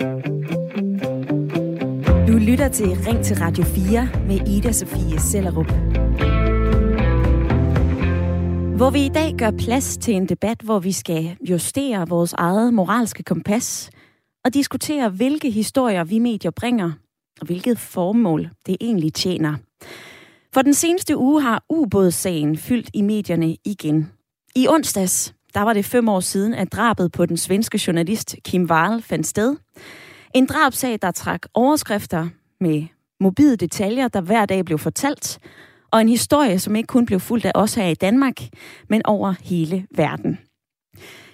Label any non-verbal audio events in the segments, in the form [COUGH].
Du lytter til Ring til Radio 4 med Ida Sofie Sellerup. Hvor vi i dag gør plads til en debat, hvor vi skal justere vores eget moralske kompas og diskutere, hvilke historier vi medier bringer, og hvilket formål det egentlig tjener. For den seneste uge har ubådssagen fyldt i medierne igen. I onsdags, der var det fem år siden, at drabet på den svenske journalist Kim Wall fandt sted. En drabsag, der trak overskrifter med mobile detaljer, der hver dag blev fortalt, og en historie, som ikke kun blev fuldt af os her i Danmark, men over hele verden.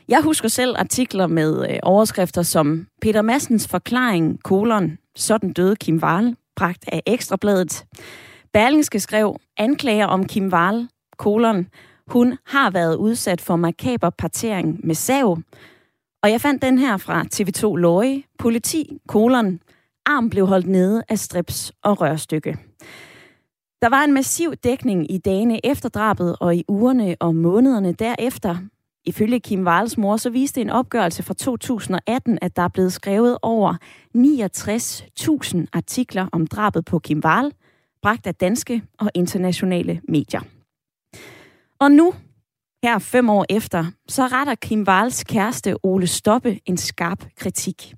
Jeg husker selv artikler med øh, overskrifter som Peter Massens forklaring, kolon, sådan døde Kim Wall, bragt af Ekstrabladet. Berlingske skrev anklager om Kim Wall, kolon, hun har været udsat for makaber partering med sav. Og jeg fandt den her fra TV2 Løje. Politi, kolon, arm blev holdt nede af strips og rørstykke. Der var en massiv dækning i dagene efter drabet og i ugerne og månederne derefter. Ifølge Kim Wals mor, så viste en opgørelse fra 2018, at der er blevet skrevet over 69.000 artikler om drabet på Kim Wall, bragt af danske og internationale medier. Og nu, her fem år efter, så retter Kim Wals kæreste Ole Stoppe en skarp kritik.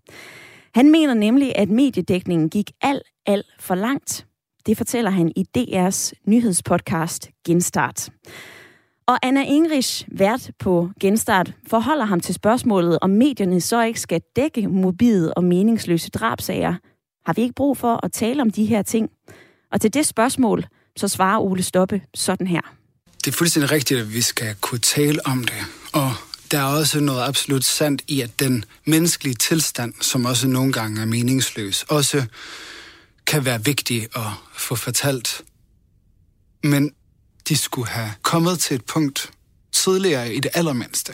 Han mener nemlig, at mediedækningen gik alt, alt for langt. Det fortæller han i DR's nyhedspodcast Genstart. Og Anna Ingrich, vært på Genstart, forholder ham til spørgsmålet, om medierne så ikke skal dække mobile og meningsløse drabsager. Har vi ikke brug for at tale om de her ting? Og til det spørgsmål, så svarer Ole Stoppe sådan her. Det er fuldstændig rigtigt, at vi skal kunne tale om det. Og der er også noget absolut sandt i, at den menneskelige tilstand, som også nogle gange er meningsløs, også kan være vigtig at få fortalt. Men de skulle have kommet til et punkt tidligere i det allermindste,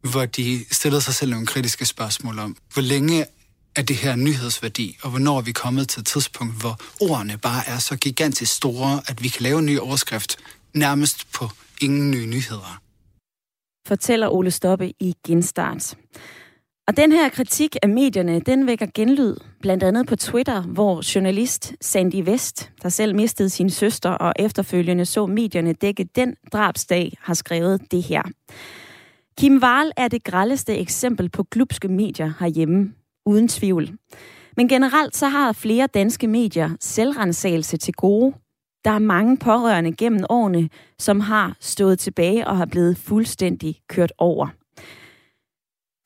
hvor de stillede sig selv nogle kritiske spørgsmål om, hvor længe er det her nyhedsværdi, og hvornår er vi kommet til et tidspunkt, hvor ordene bare er så gigantisk store, at vi kan lave en ny overskrift nærmest på ingen nye nyheder. Fortæller Ole Stoppe i Genstart. Og den her kritik af medierne, den vækker genlyd, blandt andet på Twitter, hvor journalist Sandy West, der selv mistede sin søster og efterfølgende så medierne dække den drabsdag, har skrevet det her. Kim Wahl er det grældeste eksempel på klubske medier herhjemme, uden tvivl. Men generelt så har flere danske medier selvrensagelse til gode. Der er mange pårørende gennem årene, som har stået tilbage og har blevet fuldstændig kørt over.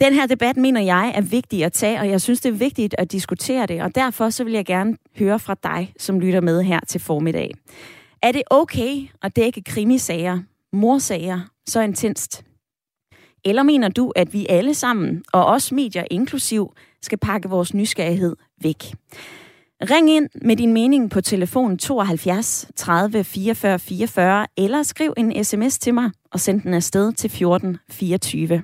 Den her debat mener jeg er vigtig at tage, og jeg synes, det er vigtigt at diskutere det, og derfor så vil jeg gerne høre fra dig, som lytter med her til formiddag. Er det okay at dække krimisager, morsager, så intenst? Eller mener du, at vi alle sammen, og også medier inklusiv, skal pakke vores nysgerrighed væk? Ring ind med din mening på telefon 72 30 44 44, eller skriv en sms til mig og send den afsted til 14 24.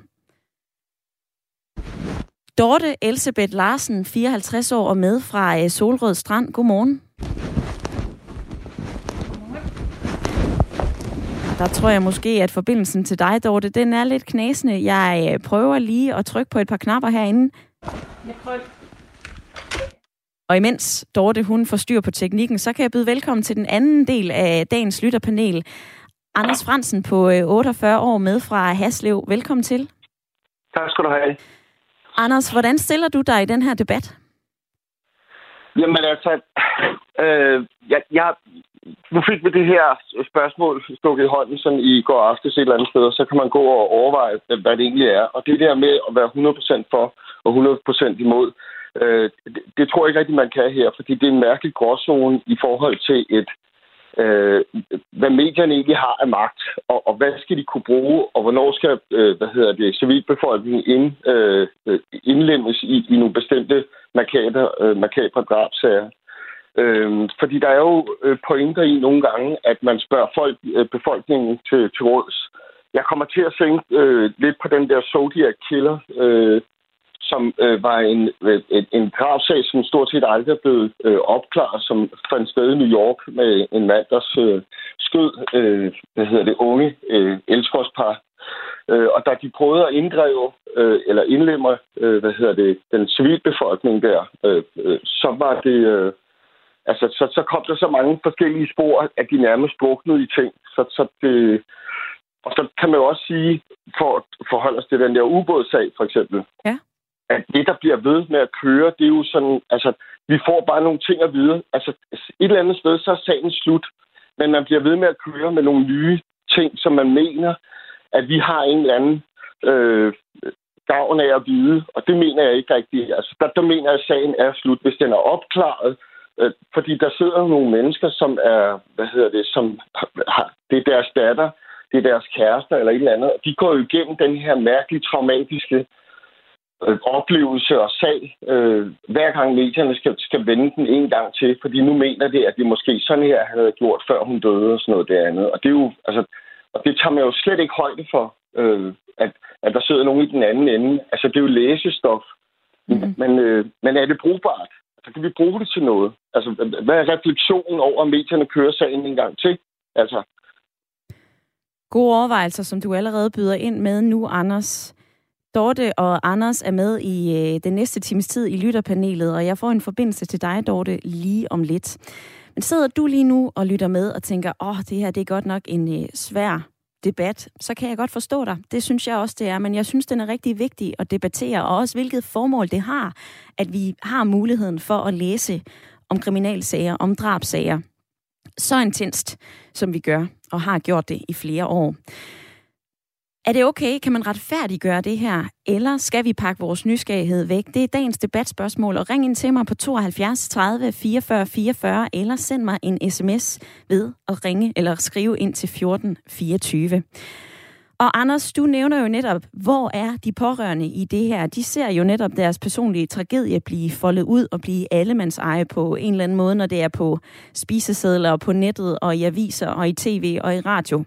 Dorte Elsebeth Larsen, 54 år og med fra øh, Solrød Strand. Godmorgen. Der tror jeg måske, at forbindelsen til dig, Dorte, den er lidt knæsende. Jeg øh, prøver lige at trykke på et par knapper herinde. Jeg prøver. Og imens Dorte hun får styr på teknikken, så kan jeg byde velkommen til den anden del af dagens lytterpanel. Anders Fransen på 48 øh, år med fra Haslev. Velkommen til. Tak skal du have. Anders, hvordan stiller du dig i den her debat? Jamen altså, øh, jeg, jeg, nu fik vi det her spørgsmål stukket i hånden sådan i går aftes et eller andet sted, og så kan man gå og overveje, hvad det egentlig er. Og det der med at være 100% for og 100% imod, øh, Øh, det, det tror jeg ikke rigtig, man kan her, fordi det er en mærkelig gråzone i forhold til et øh, hvad medierne egentlig har af magt, og, og hvad skal de kunne bruge, og hvornår skal øh, hvad hedder det, civilbefolkningen ind, øh, øh indlemmes i, i nogle bestemte markader, øh, makabre drabsager. Øh, fordi der er jo øh, pointer i nogle gange, at man spørger folk, øh, befolkningen til, til råds. Jeg kommer til at tænke øh, lidt på den der Zodiac Killer, øh, som øh, var en, øh, en, en gravsag, som stort set aldrig er blevet øh, opklaret, som fandt sted i New York med en mand, der øh, skød øh, hvad hedder det, unge øh, elskovspar. Øh, og da de prøvede at inddrive øh, eller indlemmer, øh, hvad hedder det, den civilbefolkning der, øh, øh, så var det... Øh, altså, så, så kom der så mange forskellige spor, at de nærmest druknede i ting. Så, så det, og så kan man jo også sige, for at forholde os til den der ubådssag for eksempel, ja at det, der bliver ved med at køre, det er jo sådan, altså, vi får bare nogle ting at vide. Altså, et eller andet sted, så er sagen slut, men man bliver ved med at køre med nogle nye ting, som man mener, at vi har en eller anden øh, gavn af at vide, og det mener jeg ikke rigtigt. Altså, der, der mener jeg, at sagen er slut, hvis den er opklaret, øh, fordi der sidder nogle mennesker, som er, hvad hedder det, som har, det er deres datter, det er deres kærester eller et eller andet, og de går jo igennem den her mærkelige, traumatiske øh, oplevelse og sag, øh, hver gang medierne skal, skal vende den en gang til, fordi nu mener det, at det måske sådan her havde gjort, før hun døde og sådan noget det andet. Og det er jo, altså, og det tager man jo slet ikke højde for, øh, at, at der sidder nogen i den anden ende. Altså, det er jo læsestof. Mm-hmm. Men, øh, men er det brugbart? Altså, kan vi bruge det til noget? Altså, hvad er refleksionen over, at medierne kører sagen en gang til? Altså, Gode overvejelser, som du allerede byder ind med nu, Anders. Dorte og Anders er med i øh, den næste times tid i lytterpanelet, og jeg får en forbindelse til dig, Dorte, lige om lidt. Men sidder du lige nu og lytter med og tænker, åh, oh, det her det er godt nok en øh, svær debat, så kan jeg godt forstå dig. Det synes jeg også, det er, men jeg synes, den er rigtig vigtig at debattere, og også hvilket formål det har, at vi har muligheden for at læse om kriminalsager, om drabsager, så intenst, som vi gør, og har gjort det i flere år. Er det okay? Kan man retfærdiggøre det her? Eller skal vi pakke vores nysgerrighed væk? Det er dagens debatspørgsmål, og ring ind til mig på 72 30 44 44, eller send mig en sms ved at ringe eller skrive ind til 14 24. Og Anders, du nævner jo netop, hvor er de pårørende i det her? De ser jo netop deres personlige tragedie blive foldet ud og blive allemands eje på en eller anden måde, når det er på spisesedler og på nettet og i aviser og i tv og i radio.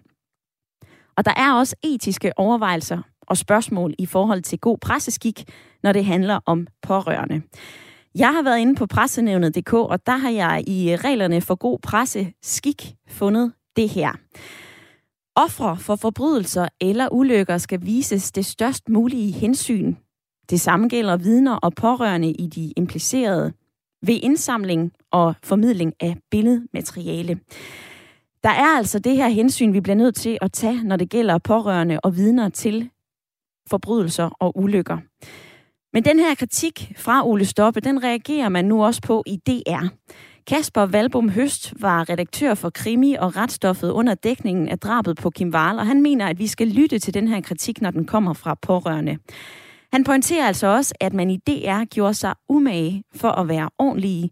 Og der er også etiske overvejelser og spørgsmål i forhold til god presseskik, når det handler om pårørende. Jeg har været inde på pressenævnet.dk, og der har jeg i reglerne for god presseskik fundet det her. Ofre for forbrydelser eller ulykker skal vises det størst mulige hensyn. Det samme gælder vidner og pårørende i de implicerede ved indsamling og formidling af billedmateriale. Der er altså det her hensyn, vi bliver nødt til at tage, når det gælder pårørende og vidner til forbrydelser og ulykker. Men den her kritik fra Ole Stoppe, den reagerer man nu også på i DR. Kasper Valbom Høst var redaktør for krimi og retstoffet under dækningen af drabet på Kim Wahl, og han mener, at vi skal lytte til den her kritik, når den kommer fra pårørende. Han pointerer altså også, at man i DR gjorde sig umage for at være ordentlige.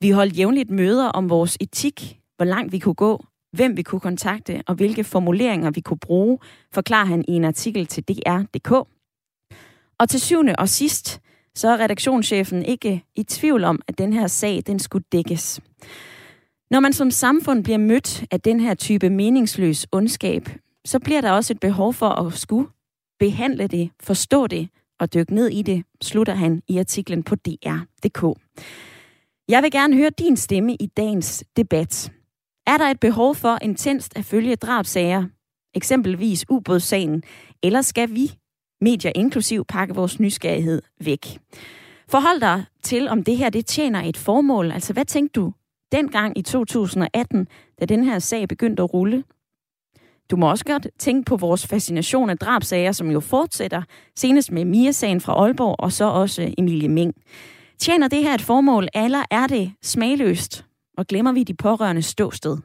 Vi holdt jævnligt møder om vores etik, hvor langt vi kunne gå, hvem vi kunne kontakte og hvilke formuleringer vi kunne bruge, forklarer han i en artikel til DR.dk. Og til syvende og sidst, så er redaktionschefen ikke i tvivl om, at den her sag, den skulle dækkes. Når man som samfund bliver mødt af den her type meningsløs ondskab, så bliver der også et behov for at skulle behandle det, forstå det og dykke ned i det, slutter han i artiklen på dr.dk. Jeg vil gerne høre din stemme i dagens debat. Er der et behov for intenst at følge drabsager, eksempelvis ubådssagen, eller skal vi medier inklusiv pakke vores nysgerrighed væk. Forhold dig til, om det her det tjener et formål. Altså, hvad tænkte du dengang i 2018, da den her sag begyndte at rulle? Du må også godt tænke på vores fascination af drabsager, som jo fortsætter, senest med Mia-sagen fra Aalborg, og så også Emilie Ming. Tjener det her et formål, eller er det smagløst? Og glemmer vi de pårørende ståsted?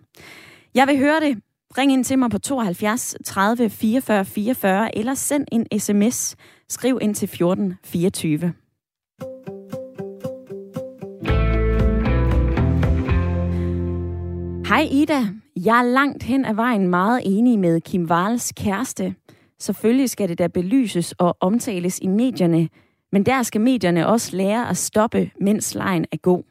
Jeg vil høre det Ring ind til mig på 72 30 44 44, eller send en sms. Skriv ind til 14 24. Hej Ida. Jeg er langt hen ad vejen meget enig med Kim Wahls kæreste. Selvfølgelig skal det da belyses og omtales i medierne, men der skal medierne også lære at stoppe, mens lejen er god.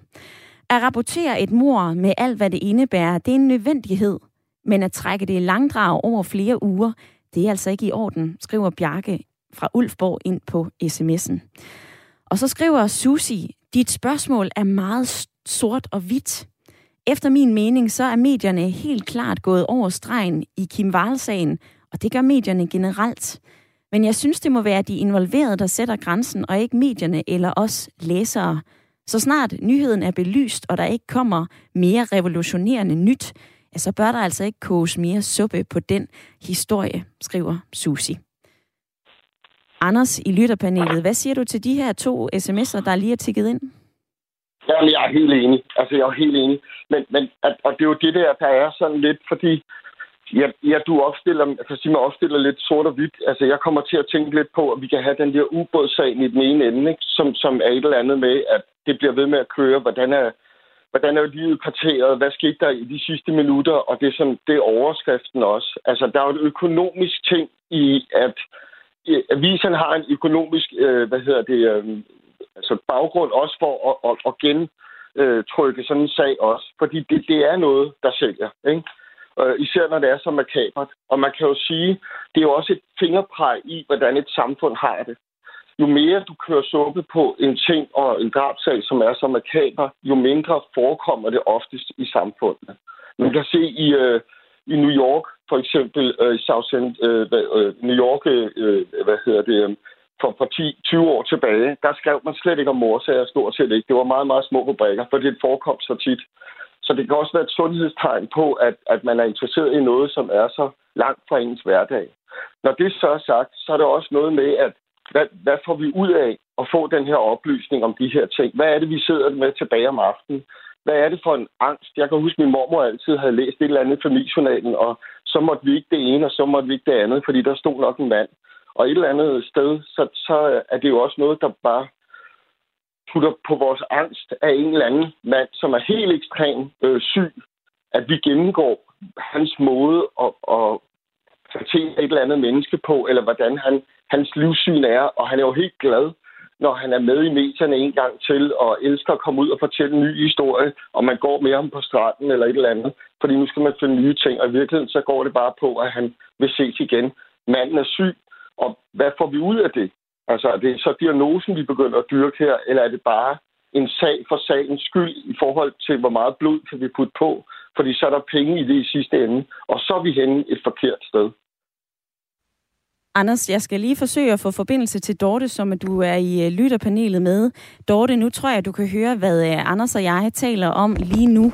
At rapportere et mor med alt, hvad det indebærer, det er en nødvendighed – men at trække det i langdrag over flere uger, det er altså ikke i orden, skriver Bjarke fra Ulfborg ind på sms'en. Og så skriver Susi, dit spørgsmål er meget sort og hvidt. Efter min mening, så er medierne helt klart gået over stregen i Kim Wahl-sagen Og det gør medierne generelt. Men jeg synes, det må være de involverede, der sætter grænsen, og ikke medierne eller os læsere. Så snart nyheden er belyst, og der ikke kommer mere revolutionerende nyt, ja, så bør der altså ikke koges mere suppe på den historie, skriver Susi. Anders i lytterpanelet, hvad siger du til de her to sms'er, der lige er tikket ind? Jamen, jeg er helt enig. Altså, jeg er helt enig. Men, men at, og det er jo det der, der er sådan lidt, fordi ja, ja du opstiller, altså kan sige, man opstiller lidt sort og hvidt. Altså, jeg kommer til at tænke lidt på, at vi kan have den der ubådssag i den ene ende, ikke? Som, som er et eller andet med, at det bliver ved med at køre. Hvordan er, hvordan er livet parteret? Hvad skete der i de sidste minutter? Og det er, sådan, det er overskriften også. Altså, der er jo et økonomisk ting i, at avisen har en økonomisk, øh, hvad hedder det, øh, altså baggrund også for at, at, at gentrykke sådan en sag også. Fordi det, det er noget, der sælger. Ikke? Øh, især når det er så makabert. Og man kan jo sige, det er jo også et fingerpeg i, hvordan et samfund har det. Jo mere du kører suppe på en ting og en drabsag, som er så makaber, jo mindre forekommer det oftest i samfundet. Man kan se i, øh, i New York, for eksempel øh, i South End, øh, øh, New York, øh, øh, hvad hedder det, øh, for, for 10-20 år tilbage, der skrev man slet ikke om morsager, stort set ikke. Det var meget, meget små rubrikker, for det forekom så tit. Så det kan også være et sundhedstegn på, at, at man er interesseret i noget, som er så langt fra ens hverdag. Når det så er sagt, så er det også noget med, at hvad, hvad får vi ud af at få den her oplysning om de her ting? Hvad er det, vi sidder med tilbage om aftenen? Hvad er det for en angst? Jeg kan huske, at min mormor altid havde læst et eller andet i familiejournalen, og så måtte vi ikke det ene, og så måtte vi ikke det andet, fordi der stod nok en mand. Og et eller andet sted, så, så er det jo også noget, der bare putter på vores angst af en eller anden mand, som er helt ekstrem øh, syg, at vi gennemgår hans måde at, at fortælle et eller andet menneske på, eller hvordan han, hans livssyn er, og han er jo helt glad, når han er med i medierne en gang til, og elsker at komme ud og fortælle en ny historie, og man går med ham på stranden eller et eller andet, fordi nu skal man finde nye ting, og i virkeligheden så går det bare på, at han vil ses igen. Manden er syg, og hvad får vi ud af det? Altså, er det så diagnosen, vi begynder at dyrke her, eller er det bare en sag for sagens skyld i forhold til, hvor meget blod kan vi putte på? Fordi så er der penge i det i sidste ende, og så er vi henne et forkert sted. Anders, jeg skal lige forsøge at få forbindelse til Dorte, som du er i øh, lytterpanelet med. Dorte, nu tror jeg, du kan høre, hvad øh, Anders og jeg taler om lige nu.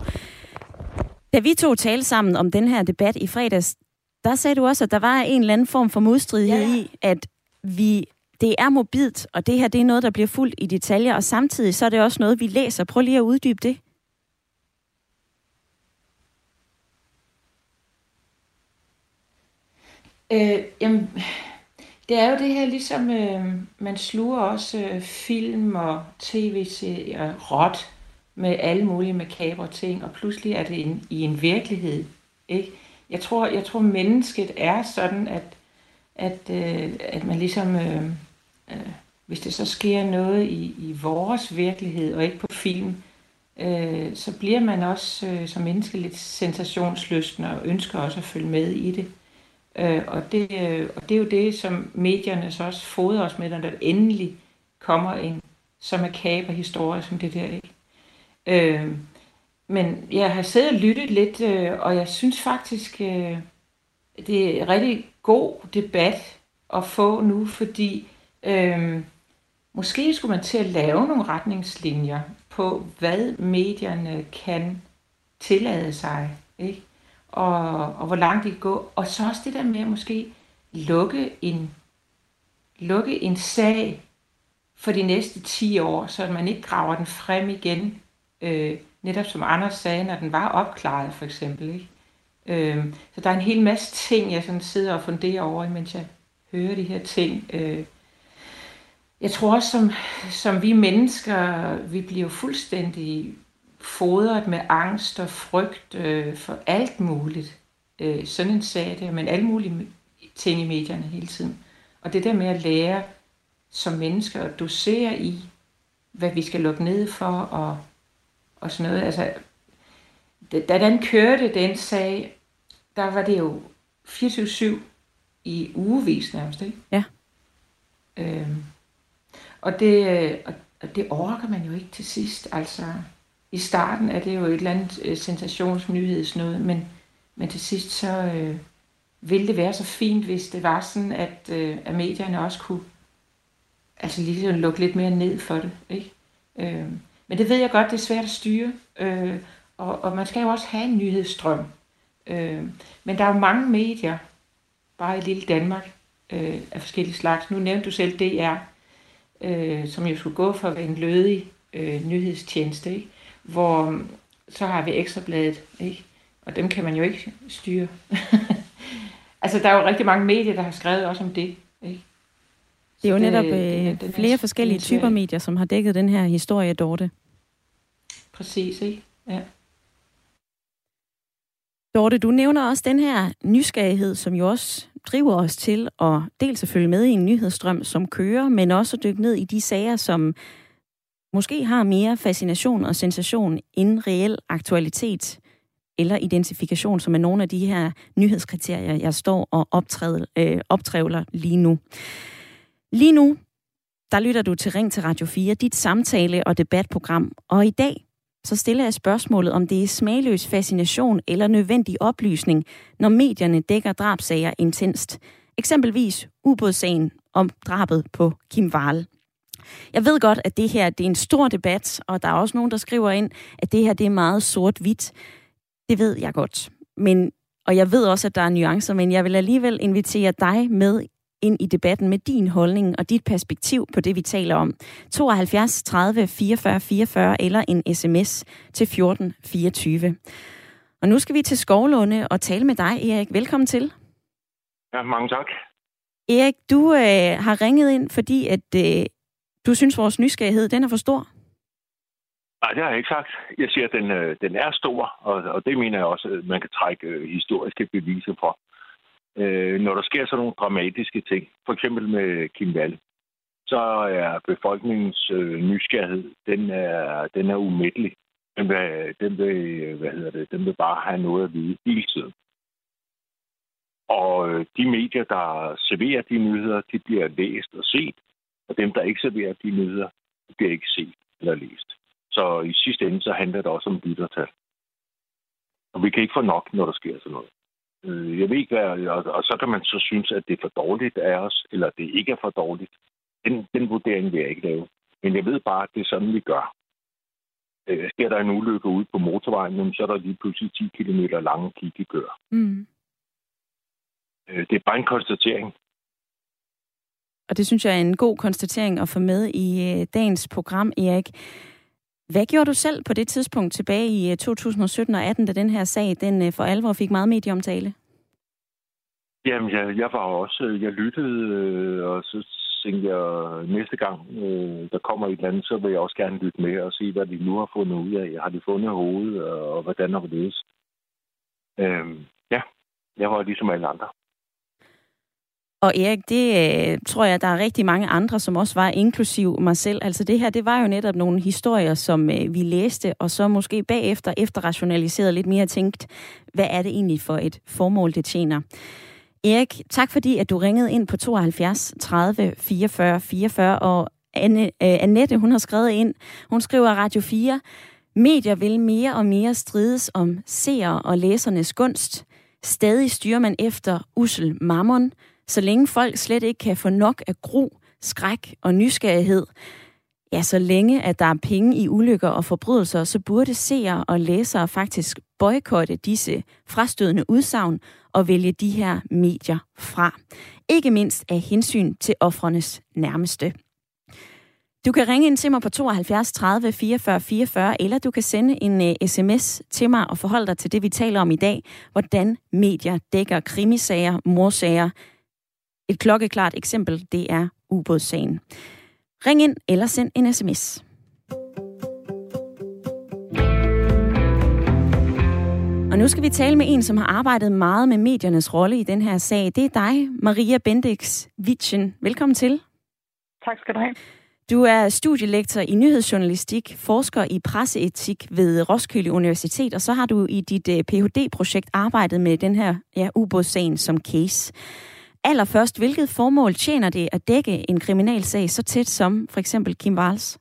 Da vi to talte sammen om den her debat i fredags, der sagde du også, at der var en eller anden form for modstridighed ja, ja. i, at vi det er mobilt, og det her det er noget, der bliver fuldt i detaljer, og samtidig så er det også noget, vi læser. Prøv lige at uddybe det. Øh, jamen, det er jo det her, ligesom øh, man sluger også øh, film og tv-serier råt med alle mulige makabre ting, og pludselig er det en, i en virkelighed. Ikke? Jeg tror, jeg tror mennesket er sådan, at, at, øh, at man ligesom, øh, øh, hvis det så sker noget i, i vores virkelighed og ikke på film, øh, så bliver man også øh, som menneske lidt sensationslysten og ønsker også at følge med i det. Øh, og, det øh, og det er jo det, som medierne så også fodrer os med, når der endelig kommer en så makaber historie som det der. Ikke? Øh, men jeg har siddet og lyttet lidt, øh, og jeg synes faktisk, øh, det er en rigtig god debat at få nu, fordi Øhm, måske skulle man til at lave nogle retningslinjer på, hvad medierne kan tillade sig, ikke? Og, og hvor langt de kan gå. Og så også det der med at måske lukke en, lukke en sag for de næste 10 år, så man ikke graver den frem igen, øh, netop som Anders sagde, når den var opklaret for eksempel. Ikke? Øh, så der er en hel masse ting, jeg sådan sidder og funderer over, mens jeg hører de her ting. Øh, jeg tror også, som, som vi mennesker, vi bliver fuldstændig fodret med angst og frygt øh, for alt muligt. Øh, sådan en sag der, men alle mulige ting i medierne hele tiden. Og det der med at lære som mennesker at dosere i, hvad vi skal lukke ned for og, og sådan noget. Altså, da den kørte, den sag, der var det jo 24-7 i ugevis nærmest, ikke? Ja. Øhm, og, det, øh, og, det orker man jo ikke til sidst. Altså, i starten er det jo et eller andet øh, sensationsnyhedsnød, men, men til sidst så, øh, ville det være så fint, hvis det var sådan, at, øh, at medierne også kunne altså lige lukke lidt mere ned for det. Ikke? Øh, men det ved jeg godt, det er svært at styre. Øh, og, og man skal jo også have en nyhedsstrøm. Øh, men der er jo mange medier, bare i lille Danmark, øh, af forskellige slags. Nu nævnte du selv DR, øh, som jo skulle gå for en lødig øh, nyhedstjeneste, ikke? hvor så har vi ekstrabladet, ikke? og dem kan man jo ikke styre. [LAUGHS] altså, der er jo rigtig mange medier, der har skrevet også om det. Ikke? Det er jo netop øh, det, flere forskellige typer medier, som har dækket den her historie, Dorte. Præcis, ikke? Ja. Dorte, du nævner også den her nysgerrighed, som jo også driver os til at dels at følge med i en nyhedsstrøm, som kører, men også at dykke ned i de sager, som måske har mere fascination og sensation end reel aktualitet eller identifikation, som er nogle af de her nyhedskriterier, jeg står og optræder, øh, optrævler lige nu. Lige nu, der lytter du til Ring til Radio 4, dit samtale- og debatprogram. Og i dag, så stiller jeg spørgsmålet, om det er smagløs fascination eller nødvendig oplysning, når medierne dækker drabsager intenst. Eksempelvis ubådssagen om drabet på Kim Wahl. Jeg ved godt, at det her det er en stor debat, og der er også nogen, der skriver ind, at det her det er meget sort-hvidt. Det ved jeg godt. Men, og jeg ved også, at der er nuancer, men jeg vil alligevel invitere dig med ind i debatten med din holdning og dit perspektiv på det, vi taler om. 72 30 44 44 eller en sms til 14 24. Og nu skal vi til Skovlunde og tale med dig, Erik. Velkommen til. Ja, mange tak. Erik, du øh, har ringet ind, fordi at øh, du synes, vores nysgerrighed den er for stor. Nej, det har jeg ikke sagt. Jeg siger, at den, øh, den er stor, og, og det mener jeg også, at man kan trække øh, historiske beviser for øh, når der sker sådan nogle dramatiske ting, for eksempel med Kim Valle, så er befolkningens øh, nysgerrighed, den er, den er umættelig. Den vil, den, vil, hvad hedder det, den vil bare have noget at vide hele tiden. Og øh, de medier, der serverer de nyheder, de bliver læst og set, og dem, der ikke serverer de nyheder, de bliver ikke set eller læst. Så i sidste ende, så handler det også om lyttertal. Og vi kan ikke få nok, når der sker sådan noget. Øh, jeg ved ikke, hvad, og, og så kan man så synes, at det er for dårligt af os, eller det ikke er for dårligt. Den, den vurdering vil jeg ikke lave. Men jeg ved bare, at det er sådan, vi gør. Øh, sker der en ulykke ude på motorvejen, så er der lige pludselig 10 km lange kiggekør. Mm. Øh, det er bare en konstatering. Og det synes jeg er en god konstatering at få med i øh, dagens program, Erik. Hvad gjorde du selv på det tidspunkt tilbage i øh, 2017 og 18, da den her sag den øh, for alvor fik meget medieomtale? Jamen, jeg, jeg var også, øh, jeg lyttede, og så tænkte jeg, næste gang der kommer et eller andet, så vil jeg også gerne lytte med og se, hvad de nu har fundet ud af. Har de fundet hovedet, og hvordan har det Øhm, ja, jeg var ligesom alle andre. Og Erik, det øh, tror jeg, der er rigtig mange andre, som også var, inklusiv mig selv. Altså det her, det var jo netop nogle historier, som øh, vi læste, og så måske bagefter efterrationaliseret lidt mere tænkt, hvad er det egentlig for et formål, det tjener? Erik, tak fordi, at du ringede ind på 72 30 44 44, og Anne, øh, Annette, hun har skrevet ind, hun skriver Radio 4, Medier vil mere og mere strides om seer og læsernes gunst. Stadig styrer man efter usel mammon, så længe folk slet ikke kan få nok af gro, skræk og nysgerrighed, ja, så længe at der er penge i ulykker og forbrydelser, så burde seere og læsere faktisk boykotte disse frastødende udsagn og vælge de her medier fra. Ikke mindst af hensyn til offrenes nærmeste. Du kan ringe ind til mig på 72 30 44 44, eller du kan sende en øh, uh, sms til mig og forholde dig til det, vi taler om i dag. Hvordan medier dækker krimisager, morsager, et klokkeklart eksempel, det er ubådssagen. Ring ind eller send en sms. Og nu skal vi tale med en, som har arbejdet meget med mediernes rolle i den her sag. Det er dig, Maria Bendix Witchen. Velkommen til. Tak skal du have. Du er studielektor i nyhedsjournalistik, forsker i presseetik ved Roskilde Universitet, og så har du i dit øh, Ph.D.-projekt arbejdet med den her ja, ubådssagen som case allerførst, hvilket formål tjener det at dække en kriminalsag så tæt som for eksempel Kim Wals?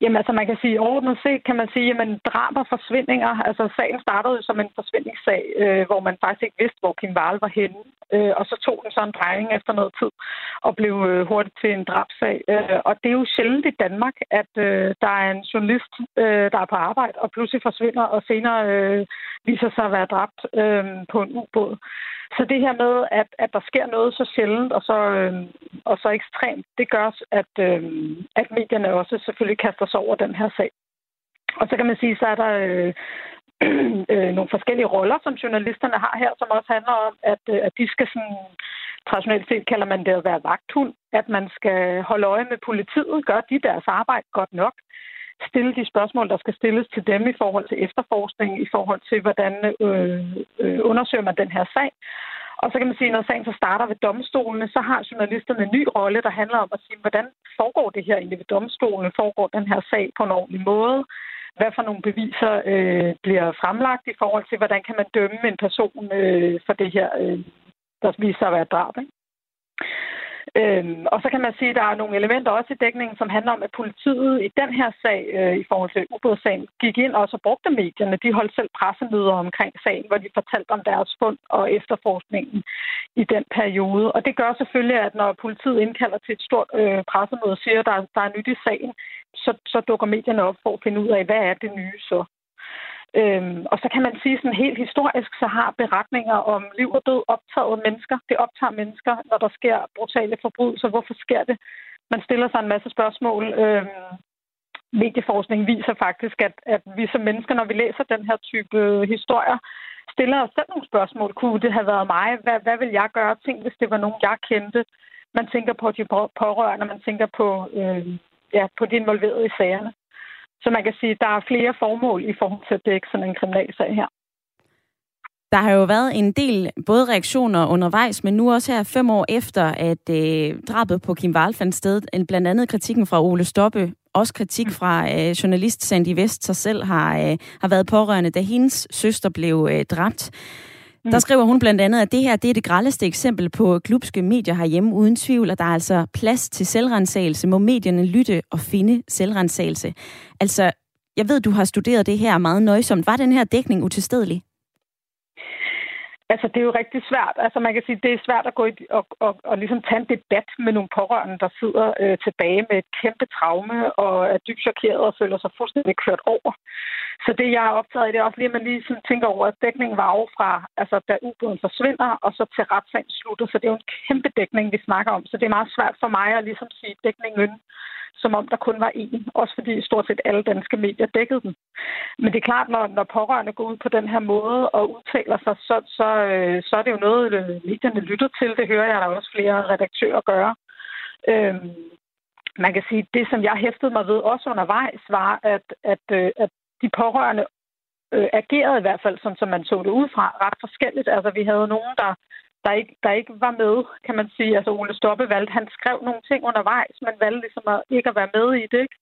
Jamen altså, man kan sige, overordnet set kan man sige, at drab og forsvindinger, altså sagen startede jo som en forsvindingssag, øh, hvor man faktisk ikke vidste, hvor Kim Wahl var henne. Øh, og så tog den så en drejning efter noget tid og blev øh, hurtigt til en drabsag. Øh, og det er jo sjældent i Danmark, at øh, der er en journalist, øh, der er på arbejde og pludselig forsvinder og senere øh, viser sig at være dræbt øh, på en ubåd. Så det her med, at, at der sker noget så sjældent og så, øh, og så ekstremt, det gør, at, øh, at medierne også selvfølgelig kaster sig over den her sag. Og så kan man sige, så er der øh, [CLEARS THROAT] øh, nogle forskellige roller, som journalisterne har her, som også handler om, at, øh, at de skal sådan, traditionelt set kalder man det at være vagthund, at man skal holde øje med politiet, gør de deres arbejde godt nok, stille de spørgsmål, der skal stilles til dem i forhold til efterforskning, i forhold til, hvordan øh, øh, undersøger man den her sag. Og så kan man sige, at når sagen så starter ved domstolene, så har journalisterne en ny rolle, der handler om at sige, hvordan foregår det her egentlig ved domstolene? Foregår den her sag på en ordentlig måde? Hvad for nogle beviser øh, bliver fremlagt i forhold til, hvordan kan man dømme en person øh, for det her, øh, der viser sig at være drab? Ikke? Øhm, og så kan man sige, at der er nogle elementer også i dækningen, som handler om, at politiet i den her sag, øh, i forhold til ubådssagen, gik ind og så brugte medierne. De holdt selv pressemøder omkring sagen, hvor de fortalte om deres fund og efterforskningen i den periode. Og det gør selvfølgelig, at når politiet indkalder til et stort øh, pressemøde og siger, at der, der er nyt i sagen, så, så dukker medierne op for at finde ud af, hvad er det nye så. Øhm, og så kan man sige sådan helt historisk, så har beretninger om liv og død optaget mennesker. Det optager mennesker, når der sker brutale forbrydelser. Hvorfor sker det? Man stiller sig en masse spørgsmål. Øhm, medieforskning viser faktisk, at, at vi som mennesker, når vi læser den her type historier, stiller os selv nogle spørgsmål. Kunne det have været mig? Hvad, hvad vil jeg gøre? Tænk, hvis det var nogen, jeg kendte. Man tænker på de pårørende, man tænker på, øh, ja, på de involverede i sagerne. Så man kan sige, at der er flere formål i forhold til at dække sådan en kriminalsag her. Der har jo været en del både reaktioner undervejs, men nu også her fem år efter, at øh, drabet på Kim Wahl fandt sted, blandt andet kritikken fra Ole Stoppe, også kritik fra øh, journalist Sandy Vest sig selv har, øh, har været pårørende, da hendes søster blev øh, dræbt. Mm. Der skriver hun blandt andet, at det her det er det grældeste eksempel på klubske medier herhjemme uden tvivl, og der er altså plads til selvrensagelse. Må medierne lytte og finde selvrensagelse? Altså, jeg ved, du har studeret det her meget nøjsomt. Var den her dækning utilstedelig? Altså, det er jo rigtig svært. Altså, man kan sige, det er svært at gå i, og, og, og ligesom tage en debat med nogle pårørende, der sidder øh, tilbage med et kæmpe traume og er dybt chokeret og føler sig fuldstændig kørt over. Så det, jeg er optaget af, det er også lige, at man lige sådan tænker over, at dækningen var jo fra, altså, da ubåden forsvinder, og så til retssagen slutter. Så det er jo en kæmpe dækning, vi snakker om. Så det er meget svært for mig at ligesom sige dækningen som om der kun var én. Også fordi stort set alle danske medier dækkede den. Men det er klart, når, når pårørende går ud på den her måde og udtaler sig, så, så, øh, så er det jo noget, øh, medierne lytter til. Det hører jeg der også flere redaktører gøre. Øhm, man kan sige, det som jeg hæftede mig ved også undervejs, var, at, at, øh, at de pårørende øh, agerede i hvert fald, sådan som man så det ud fra, ret forskelligt. Altså, vi havde nogen, der der ikke, der ikke var med, kan man sige. Altså Ole Stoppe valgte, han skrev nogle ting undervejs, men valgte ligesom at, ikke at være med i det. Ikke?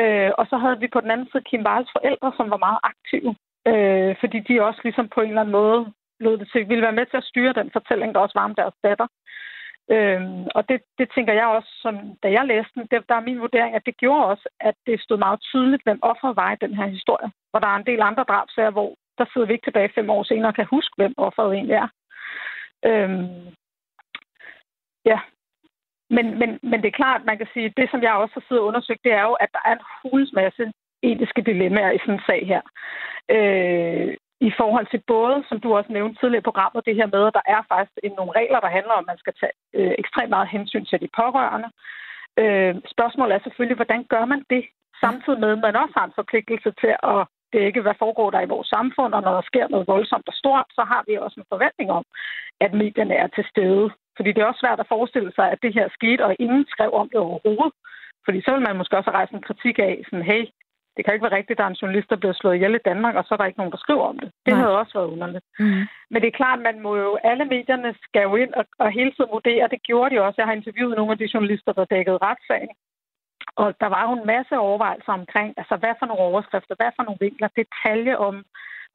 Øh, og så havde vi på den anden side Kim Wals forældre, som var meget aktive, øh, fordi de også ligesom på en eller anden måde lød det til, ville være med til at styre den fortælling, der også var om deres datter. Øhm, og det, det tænker jeg også, som, da jeg læste den, det, der er min vurdering, at det gjorde også, at det stod meget tydeligt, hvem offeret var i den her historie. Hvor der er en del andre drabsager, hvor der sidder vi ikke tilbage fem år senere og kan huske, hvem offeret egentlig er. Øhm, ja. Men, men, men det er klart, man kan sige, det som jeg også har siddet og undersøgt, det er jo, at der er en hulens masse etiske dilemmaer i sådan en sag her. Øh, I forhold til både, som du også nævnte tidligere i programmet, det her med, at der er faktisk nogle regler, der handler om, at man skal tage øh, ekstremt meget hensyn til de pårørende. Øh, spørgsmålet er selvfølgelig, hvordan gør man det, samtidig med, at man også har en forpligtelse til at dække, hvad foregår der i vores samfund, og når der sker noget voldsomt og stort, så har vi også en forventning om, at medierne er til stede. Fordi det er også svært at forestille sig, at det her skete, og ingen skrev om det overhovedet. Fordi så vil man måske også rejse en kritik af, sådan, hey, det kan ikke være rigtigt, at der er en journalist, der bliver slået ihjel i Danmark, og så er der ikke nogen, der skriver om det. Det Nej. havde også været underligt. Mm. Men det er klart, man må jo, alle medierne skal jo ind og, og hele tiden vurdere, det gjorde de også. Jeg har interviewet nogle af de journalister, der dækkede retssagen. Og der var jo en masse overvejelser omkring, altså hvad for nogle overskrifter, hvad for nogle vinkler, detaljer om,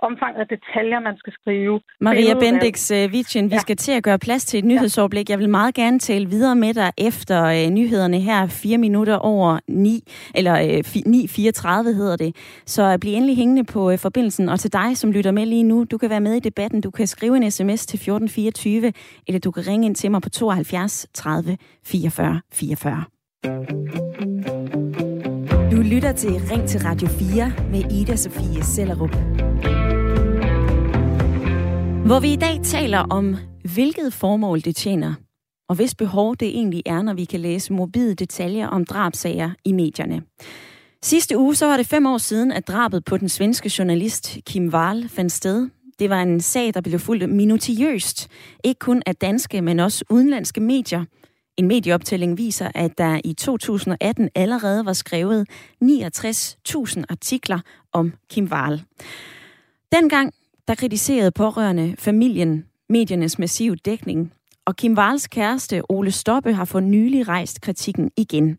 omfanget af detaljer, man skal skrive. Maria Bendix Vitchen, vi ja. skal til at gøre plads til et nyhedsoverblik. Jeg vil meget gerne tale videre med dig efter øh, nyhederne her, fire minutter over 9, eller øh, 9.34 hedder det. Så bliv endelig hængende på øh, forbindelsen. Og til dig, som lytter med lige nu, du kan være med i debatten. Du kan skrive en sms til 1424, eller du kan ringe ind til mig på 72 30 44 44. Du lytter til Ring til Radio 4 med Ida Sofie Sellerup. Hvor vi i dag taler om, hvilket formål det tjener, og hvis behov det egentlig er, når vi kan læse morbide detaljer om drabsager i medierne. Sidste uge så var det fem år siden, at drabet på den svenske journalist Kim Wall fandt sted. Det var en sag, der blev fuldt minutiøst, ikke kun af danske, men også udenlandske medier. En medieoptælling viser, at der i 2018 allerede var skrevet 69.000 artikler om Kim Wahl. Dengang der kritiserede pårørende familien mediernes massive dækning, og Kim Wahls kæreste Ole Stoppe har for nylig rejst kritikken igen.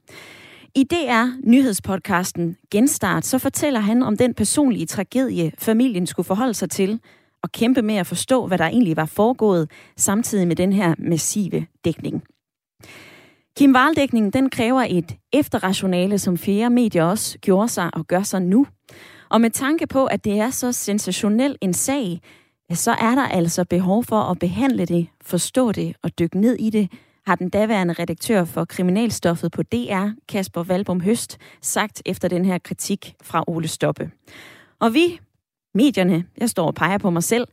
I DR nyhedspodcasten Genstart, så fortæller han om den personlige tragedie, familien skulle forholde sig til, og kæmpe med at forstå, hvad der egentlig var foregået, samtidig med den her massive dækning. Kim Valdækningen, den kræver et efterrationale, som flere medier også gjorde sig og gør sig nu. Og med tanke på, at det er så sensationel en sag, så er der altså behov for at behandle det, forstå det og dykke ned i det, har den daværende redaktør for kriminalstoffet på DR, Kasper Valbom Høst, sagt efter den her kritik fra Ole Stoppe. Og vi, medierne, jeg står og peger på mig selv,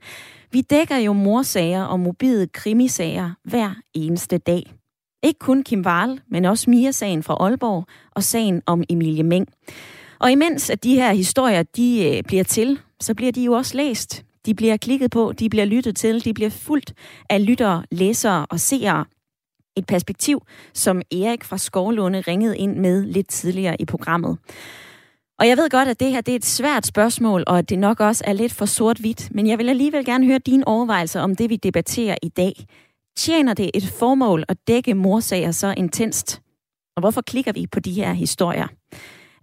vi dækker jo morsager og mobile krimisager hver eneste dag. Ikke kun Kim Wahl, men også Mia-sagen fra Aalborg og sagen om Emilie Meng. Og imens at de her historier de øh, bliver til, så bliver de jo også læst. De bliver klikket på, de bliver lyttet til, de bliver fuldt af lyttere, læsere og seere. Et perspektiv, som Erik fra Skovlunde ringede ind med lidt tidligere i programmet. Og jeg ved godt, at det her det er et svært spørgsmål, og at det nok også er lidt for sort-hvidt, men jeg vil alligevel gerne høre dine overvejelser om det, vi debatterer i dag. Tjener det et formål at dække morsager så intenst? Og hvorfor klikker vi på de her historier?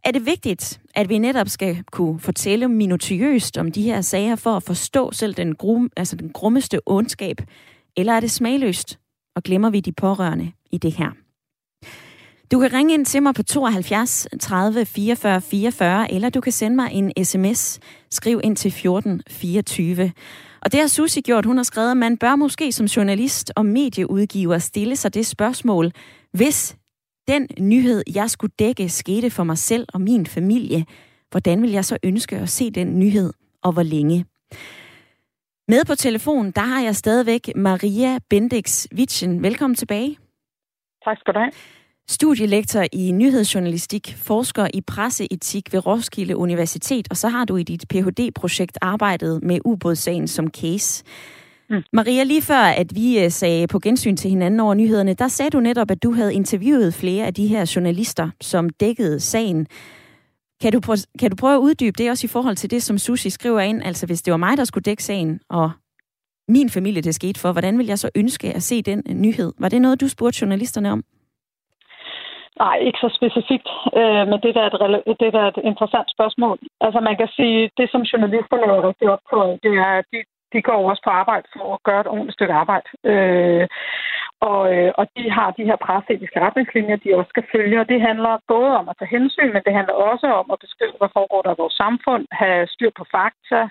Er det vigtigt, at vi netop skal kunne fortælle minutiøst om de her sager for at forstå selv den, grum, altså den grummeste ondskab? Eller er det smagløst, og glemmer vi de pårørende i det her? Du kan ringe ind til mig på 72 30 44 44, eller du kan sende mig en sms. Skriv ind til 14 24. Og det har Susi gjort. Hun har skrevet, at man bør måske som journalist og medieudgiver stille sig det spørgsmål, hvis den nyhed, jeg skulle dække, skete for mig selv og min familie. Hvordan vil jeg så ønske at se den nyhed, og hvor længe? Med på telefon, der har jeg stadigvæk Maria Bendix Witchen. Velkommen tilbage. Tak skal du have. Studielektor i nyhedsjournalistik, forsker i presseetik ved Roskilde Universitet, og så har du i dit Ph.D.-projekt arbejdet med ubådssagen som case. Mm. Maria, lige før at vi øh, sagde på gensyn til hinanden over nyhederne, der sagde du netop, at du havde interviewet flere af de her journalister, som dækkede sagen. Kan du, prøve, kan du prøve at uddybe det også i forhold til det, som Susi skriver ind? Altså hvis det var mig, der skulle dække sagen, og min familie det skete for, hvordan vil jeg så ønske at se den nyhed? Var det noget, du spurgte journalisterne om? Nej, ikke så specifikt, øh, men det der, er et, det der er et interessant spørgsmål. Altså man kan sige, det som journalisterne laver rigtig på, det er, at de, de går også på arbejde for at gøre et ordentligt stykke arbejde. Øh, og, øh, og de har de her presseetiske retningslinjer, de også skal følge, og det handler både om at tage hensyn, men det handler også om at beskrive, hvad foregår der i vores samfund, have styr på fakta, øh,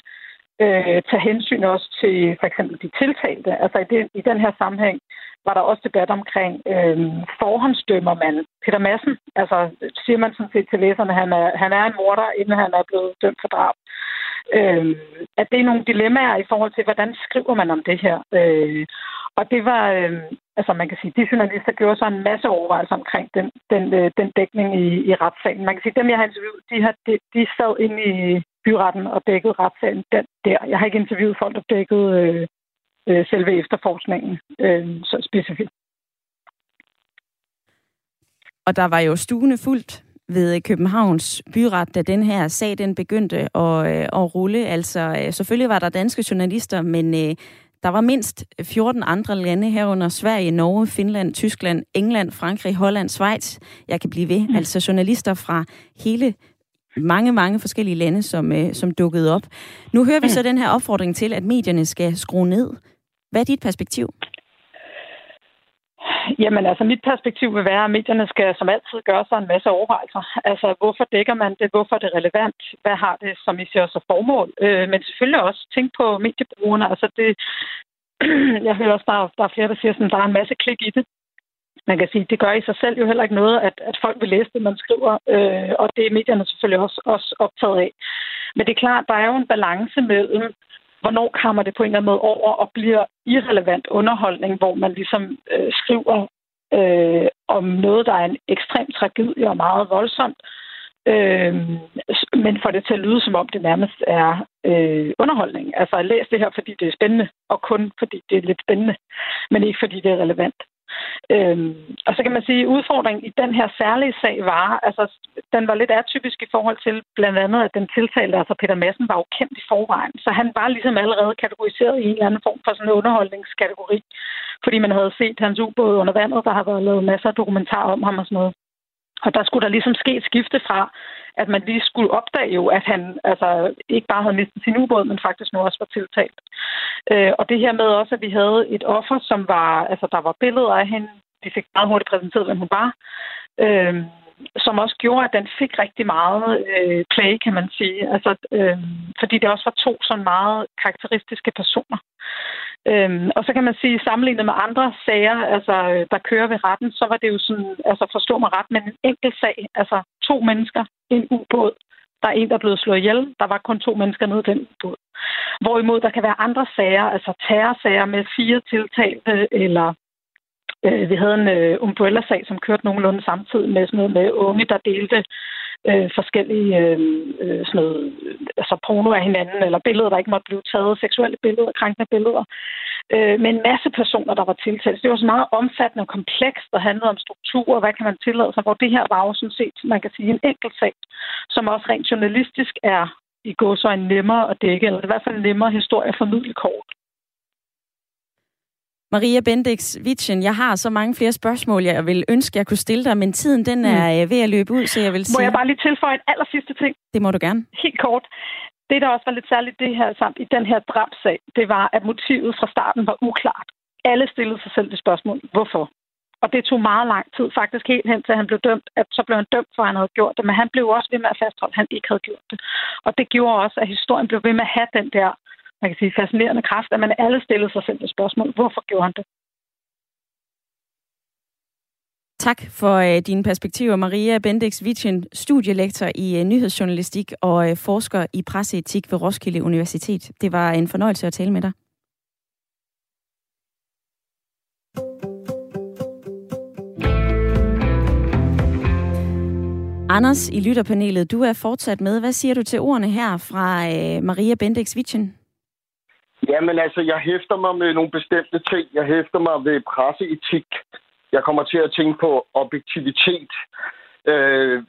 øh, tage hensyn også til for eksempel de tiltalte. Altså i den, i den her sammenhæng var der også debat omkring, øh, forhåndsdømmer man Peter Madsen? Altså siger man sådan set til læserne, at han er, han er en morder, inden han er blevet dømt for drab øh, at det er nogle dilemmaer i forhold til, hvordan skriver man om det her. Øh, og det var, øh, altså man kan sige, de journalister gjorde så en masse overvejelser omkring den, den, øh, den dækning i, i retssagen. Man kan sige, dem jeg har interviewet, de, har, de, de sad inde i byretten og dækkede retssagen den, der. Jeg har ikke interviewet folk, der dækkede øh, øh, selve efterforskningen øh, så specifikt. Og der var jo stuene fuldt ved Københavns byret, da den her sag den begyndte at, øh, at rulle. Altså, øh, selvfølgelig var der danske journalister, men øh, der Der var mindst 14 andre lande herunder Sverige, Norge, Finland, Tyskland, England, Frankrig, Holland, Schweiz. Jeg kan blive ved. Mm. Altså journalister fra hele mange, mange forskellige lande, som, øh, som dukkede op. Nu hører vi mm. så den her opfordring til, at medierne skal skrue ned. Hvad er dit perspektiv? Jamen altså, mit perspektiv vil være, at medierne skal som altid gøre sig en masse overvejelser. Altså, hvorfor dækker man det? Hvorfor er det relevant? Hvad har det som i ser så formål? Øh, men selvfølgelig også tænk på mediebrugerne. Altså, det, [CLEARS THROAT] jeg hører også, der, der er flere, der siger, at der er en masse klik i det. Man kan sige, det gør i sig selv jo heller ikke noget, at, at folk vil læse det, man skriver, øh, og det er medierne selvfølgelig også, også optaget af. Men det er klart, der er jo en balance mellem hvornår kommer det på en eller anden måde over og bliver irrelevant underholdning, hvor man ligesom øh, skriver øh, om noget, der er en ekstrem tragedie og meget voldsomt, øh, men får det til at lyde, som om det nærmest er øh, underholdning. Altså, jeg læser det her, fordi det er spændende, og kun fordi det er lidt spændende, men ikke fordi det er relevant. Øhm, og så kan man sige, at udfordringen i den her særlige sag var, altså den var lidt atypisk i forhold til blandt andet, at den tiltalte, altså Peter Madsen, var jo kendt i forvejen. Så han var ligesom allerede kategoriseret i en eller anden form for sådan en underholdningskategori, fordi man havde set hans ubåd under vandet, der har været lavet masser af dokumentar om ham og sådan noget. Og der skulle der ligesom ske et skifte fra, at man lige skulle opdage jo, at han altså, ikke bare havde mistet sin ubåd, men faktisk nu også var tiltalt. Øh, og det her med også, at vi havde et offer, som var, altså der var billeder af hende, vi fik meget hurtigt præsenteret, hvem hun var, øh, som også gjorde, at den fik rigtig meget øh, play, kan man sige. Altså, øh, fordi det også var to sådan meget karakteristiske personer. Øhm, og så kan man sige, sammenlignet med andre sager, altså, øh, der kører ved retten, så var det jo sådan, altså forstå mig ret, men en enkelt sag, altså to mennesker, en ubåd, der er en, der er blevet slået ihjel. Der var kun to mennesker nede i den båd. Hvorimod der kan være andre sager, altså terrorsager med fire tiltalte, eller øh, vi havde en øh, umbrella-sag, som kørte nogenlunde samtidig med sådan noget med unge, der delte øh, forskellige øh, øh, sådan noget, altså porno af hinanden, eller billeder, der ikke måtte blive taget, seksuelle billeder, krænkende billeder, øh, med en masse personer, der var tiltalt. Det var så meget omfattende og komplekst, der handlede om strukturer, hvad kan man tillade sig, hvor det her var jo sådan set, man kan sige, en enkelt sag, som også rent journalistisk er i går så en nemmere at dække, eller i hvert fald en nemmere historie at formidle kort. Maria Bendix Vitchen, jeg har så mange flere spørgsmål, jeg vil ønske, jeg kunne stille dig, men tiden den er mm. ved at løbe ud, så jeg vil sige... Må jeg bare lige tilføje en aller sidste ting? Det må du gerne. Helt kort. Det, der også var lidt særligt det her, samt i den her drabsag, det var, at motivet fra starten var uklart. Alle stillede sig selv det spørgsmål, hvorfor? Og det tog meget lang tid, faktisk helt hen til, at han blev dømt. At så blev han dømt, for at han havde gjort det. Men han blev også ved med at fastholde, at han ikke havde gjort det. Og det gjorde også, at historien blev ved med at have den der man kan sige, fascinerende kraft, at man alle stillede sig selv det spørgsmål, hvorfor gjorde han det? Tak for øh, dine perspektiver, Maria Bendix Vitchen, studielektor i øh, nyhedsjournalistik og øh, forsker i presseetik ved Roskilde Universitet. Det var en fornøjelse at tale med dig. Anders i lytterpanelet, du er fortsat med. Hvad siger du til ordene her fra øh, Maria Bendix Vitchen? Jamen altså, jeg hæfter mig med nogle bestemte ting. Jeg hæfter mig ved presseetik. Jeg kommer til at tænke på objektivitet. Øh,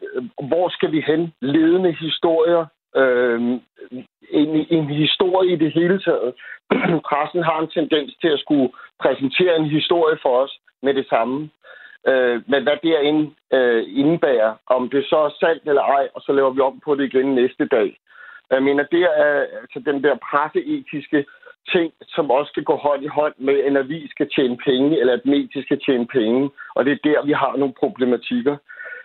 hvor skal vi hen? Ledende historier. Øh, en, en historie i det hele taget. [CLEARS THROAT] Pressen har en tendens til at skulle præsentere en historie for os med det samme. Øh, men hvad det ind, øh, indebærer, om det så er sandt eller ej, og så laver vi om på det igen næste dag. Jeg mener, det er altså den der presseetiske ting, som også skal gå hånd i hånd med, at en avis skal tjene penge, eller at medier skal tjene penge. Og det er der, vi har nogle problematikker.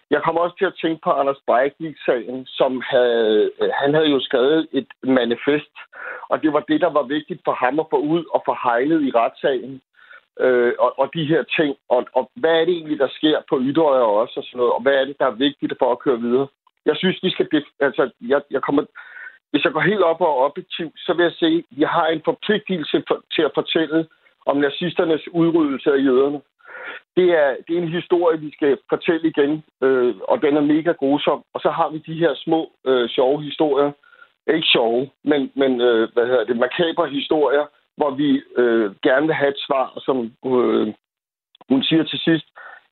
Jeg kommer også til at tænke på Anders Breivik-sagen, som havde, øh, han havde jo skrevet et manifest, og det var det, der var vigtigt for ham at få ud og få hejlet i retssagen. Øh, og, og de her ting, og, og hvad er det egentlig, der sker på yderøjer også, og sådan noget, og hvad er det, der er vigtigt for at køre videre. Jeg synes, vi skal... Altså, jeg, jeg kommer hvis jeg går helt op og objektiv, så vil jeg sige, at jeg har en forpligtelse for, til at fortælle om nazisternes udryddelse af jøderne. Det er, det er en historie, vi skal fortælle igen, øh, og den er mega grusom. Og så har vi de her små, øh, sjove historier. Ikke sjove, men, men øh, hvad hedder det, makabre historier, hvor vi øh, gerne vil have et svar, som øh, hun siger til sidst,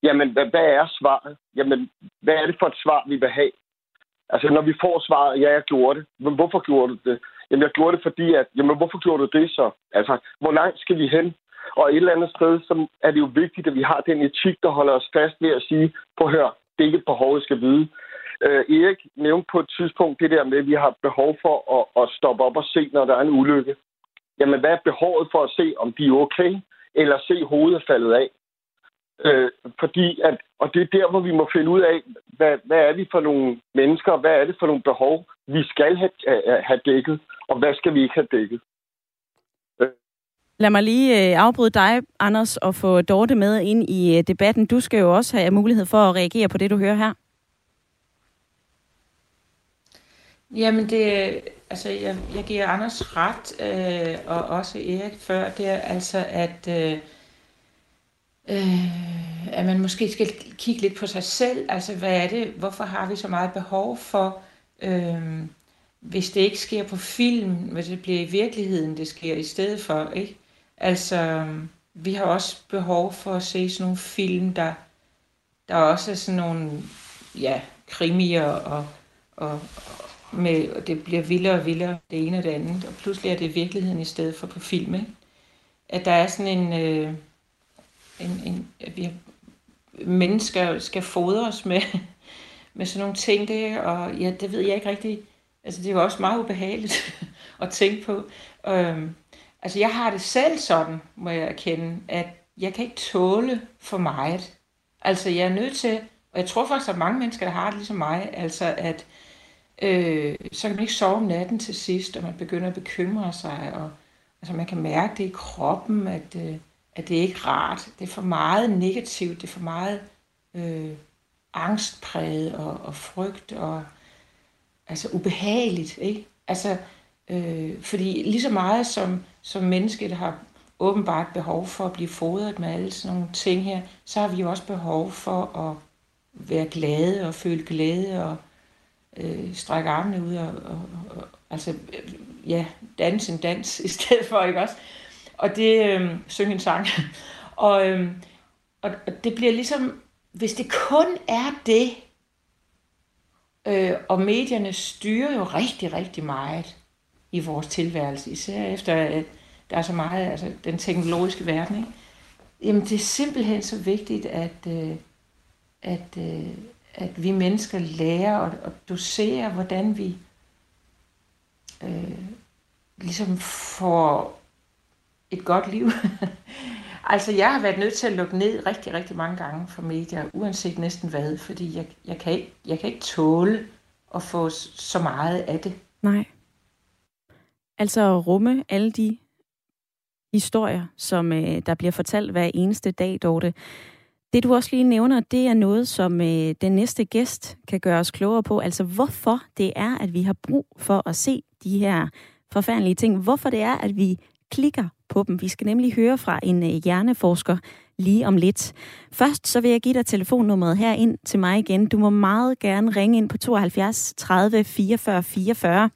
jamen, hvad, hvad er svaret? Jamen, hvad er det for et svar, vi vil have? Altså, når vi får svaret, ja, jeg gjorde det. Men hvorfor gjorde du det? Jamen, jeg gjorde det, fordi at, jamen, hvorfor gjorde du det så? Altså, hvor langt skal vi hen? Og et eller andet sted, så er det jo vigtigt, at vi har den etik, der holder os fast ved at sige, på hør, det er ikke et behov, jeg skal vide. Øh, Erik nævnte på et tidspunkt det der med, at vi har behov for at, at stoppe op og se, når der er en ulykke. Jamen, hvad er behovet for at se, om de er okay, eller se hovedet faldet af? Øh, fordi at, og det er der, hvor vi må finde ud af, hvad, hvad er vi for nogle mennesker, hvad er det for nogle behov, vi skal have, have dækket, og hvad skal vi ikke have dækket. Lad mig lige øh, afbryde dig, Anders, og få Dorte med ind i øh, debatten. Du skal jo også have mulighed for at reagere på det, du hører her. Jamen, det, altså, jeg, jeg giver Anders ret, øh, og også Erik før, det er altså, at, øh, øh, at man måske skal kigge lidt på sig selv. Altså, hvad er det? Hvorfor har vi så meget behov for, øh, hvis det ikke sker på film, hvis det bliver i virkeligheden, det sker i stedet for, ikke? Altså, vi har også behov for at se sådan nogle film, der, der også er sådan nogle, ja, krimier og, og, med, og det bliver vildere og vildere, det ene og det andet, og pludselig er det virkeligheden i stedet for på film, ikke? At der er sådan en, øh, en, en at vi mennesker skal fodres med, [LAUGHS] med sådan nogle ting der, og ja, det ved jeg ikke rigtig, altså det er jo også meget ubehageligt [LAUGHS] at tænke på. Øhm, altså jeg har det selv sådan, må jeg erkende, at jeg kan ikke tåle for meget. Altså jeg er nødt til, og jeg tror faktisk, at mange mennesker, der har det ligesom mig, altså at øh, så kan man ikke sove om natten til sidst, og man begynder at bekymre sig, og altså man kan mærke det i kroppen, at, øh, at det er ikke rart. Det er for meget negativt, det er for meget øh, angstpræget og, og frygt og altså ubehageligt, ikke? Altså, øh, fordi lige så meget som, som mennesket har åbenbart behov for at blive fodret med alle sådan nogle ting her, så har vi jo også behov for at være glade og føle glæde og øh, strække armene ud og, og, og altså, ja, danse en dans [LAUGHS] i stedet for, ikke også? Og det, øh, synge en sang. [LAUGHS] og, øh, og, og det bliver ligesom, hvis det kun er det, øh, og medierne styrer jo rigtig, rigtig meget i vores tilværelse, især efter, at der er så meget, altså den teknologiske verden, ikke? Jamen, det er simpelthen så vigtigt, at, øh, at, øh, at vi mennesker lærer at, og dosere, hvordan vi øh, ligesom får et godt liv. [LAUGHS] altså, jeg har været nødt til at lukke ned rigtig, rigtig mange gange for medier, uanset næsten hvad, fordi jeg, jeg, kan, ikke, jeg kan ikke tåle at få så meget af det. Nej. Altså rumme alle de historier, som øh, der bliver fortalt hver eneste dag, Dorte. Det du også lige nævner, det er noget, som øh, den næste gæst kan gøre os klogere på. Altså hvorfor det er, at vi har brug for at se de her forfærdelige ting. Hvorfor det er, at vi klikker på dem. Vi skal nemlig høre fra en øh, hjerneforsker lige om lidt. Først så vil jeg give dig telefonnummeret her ind til mig igen. Du må meget gerne ringe ind på 72 30 44 44.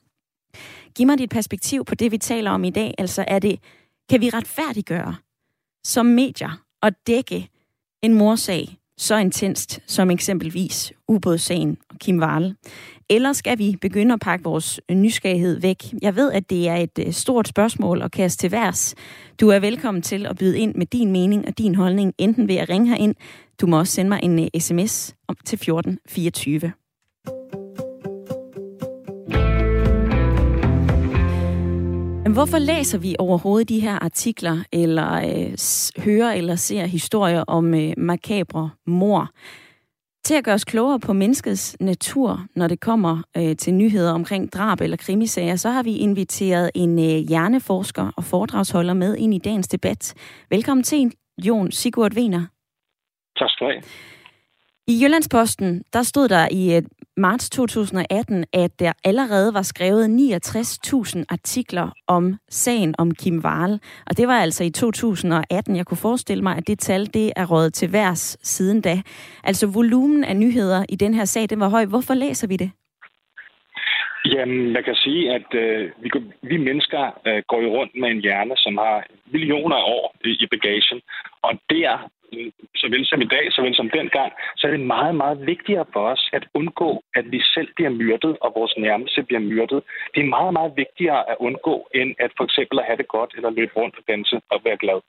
Giv mig dit perspektiv på det, vi taler om i dag. Altså er det, kan vi retfærdiggøre som medier og dække en morsag så intenst som eksempelvis ubådssagen og Kim Wahl? Eller skal vi begynde at pakke vores nysgerrighed væk? Jeg ved, at det er et øh, stort spørgsmål at kaste til værs. Du er velkommen til at byde ind med din mening og din holdning, enten ved at ringe herind. Du må også sende mig en øh, sms om til 1424. Hvorfor læser vi overhovedet de her artikler, eller øh, hører eller ser historier om øh, makabre mor? Til at gøre os klogere på menneskets natur, når det kommer øh, til nyheder omkring drab eller krimisager, så har vi inviteret en øh, hjerneforsker og foredragsholder med ind i dagens debat. Velkommen til, Jon Sigurd Wiener. Tak skal du have. I Jyllandsposten, der stod der i marts 2018, at der allerede var skrevet 69.000 artikler om sagen om Kim Wahl. Og det var altså i 2018. Jeg kunne forestille mig, at det tal det er rådet til værs siden da. Altså volumen af nyheder i den her sag, den var høj. Hvorfor læser vi det? Jamen, jeg kan sige, at øh, vi, vi mennesker øh, går jo rundt med en hjerne, som har millioner af år i, i bagagen. Og der såvel som i dag, såvel som dengang, så er det meget, meget vigtigere for os at undgå, at vi selv bliver myrdet, og vores nærmeste bliver myrdet. Det er meget, meget vigtigere at undgå, end at for eksempel at have det godt, eller løbe rundt og danse og være glad.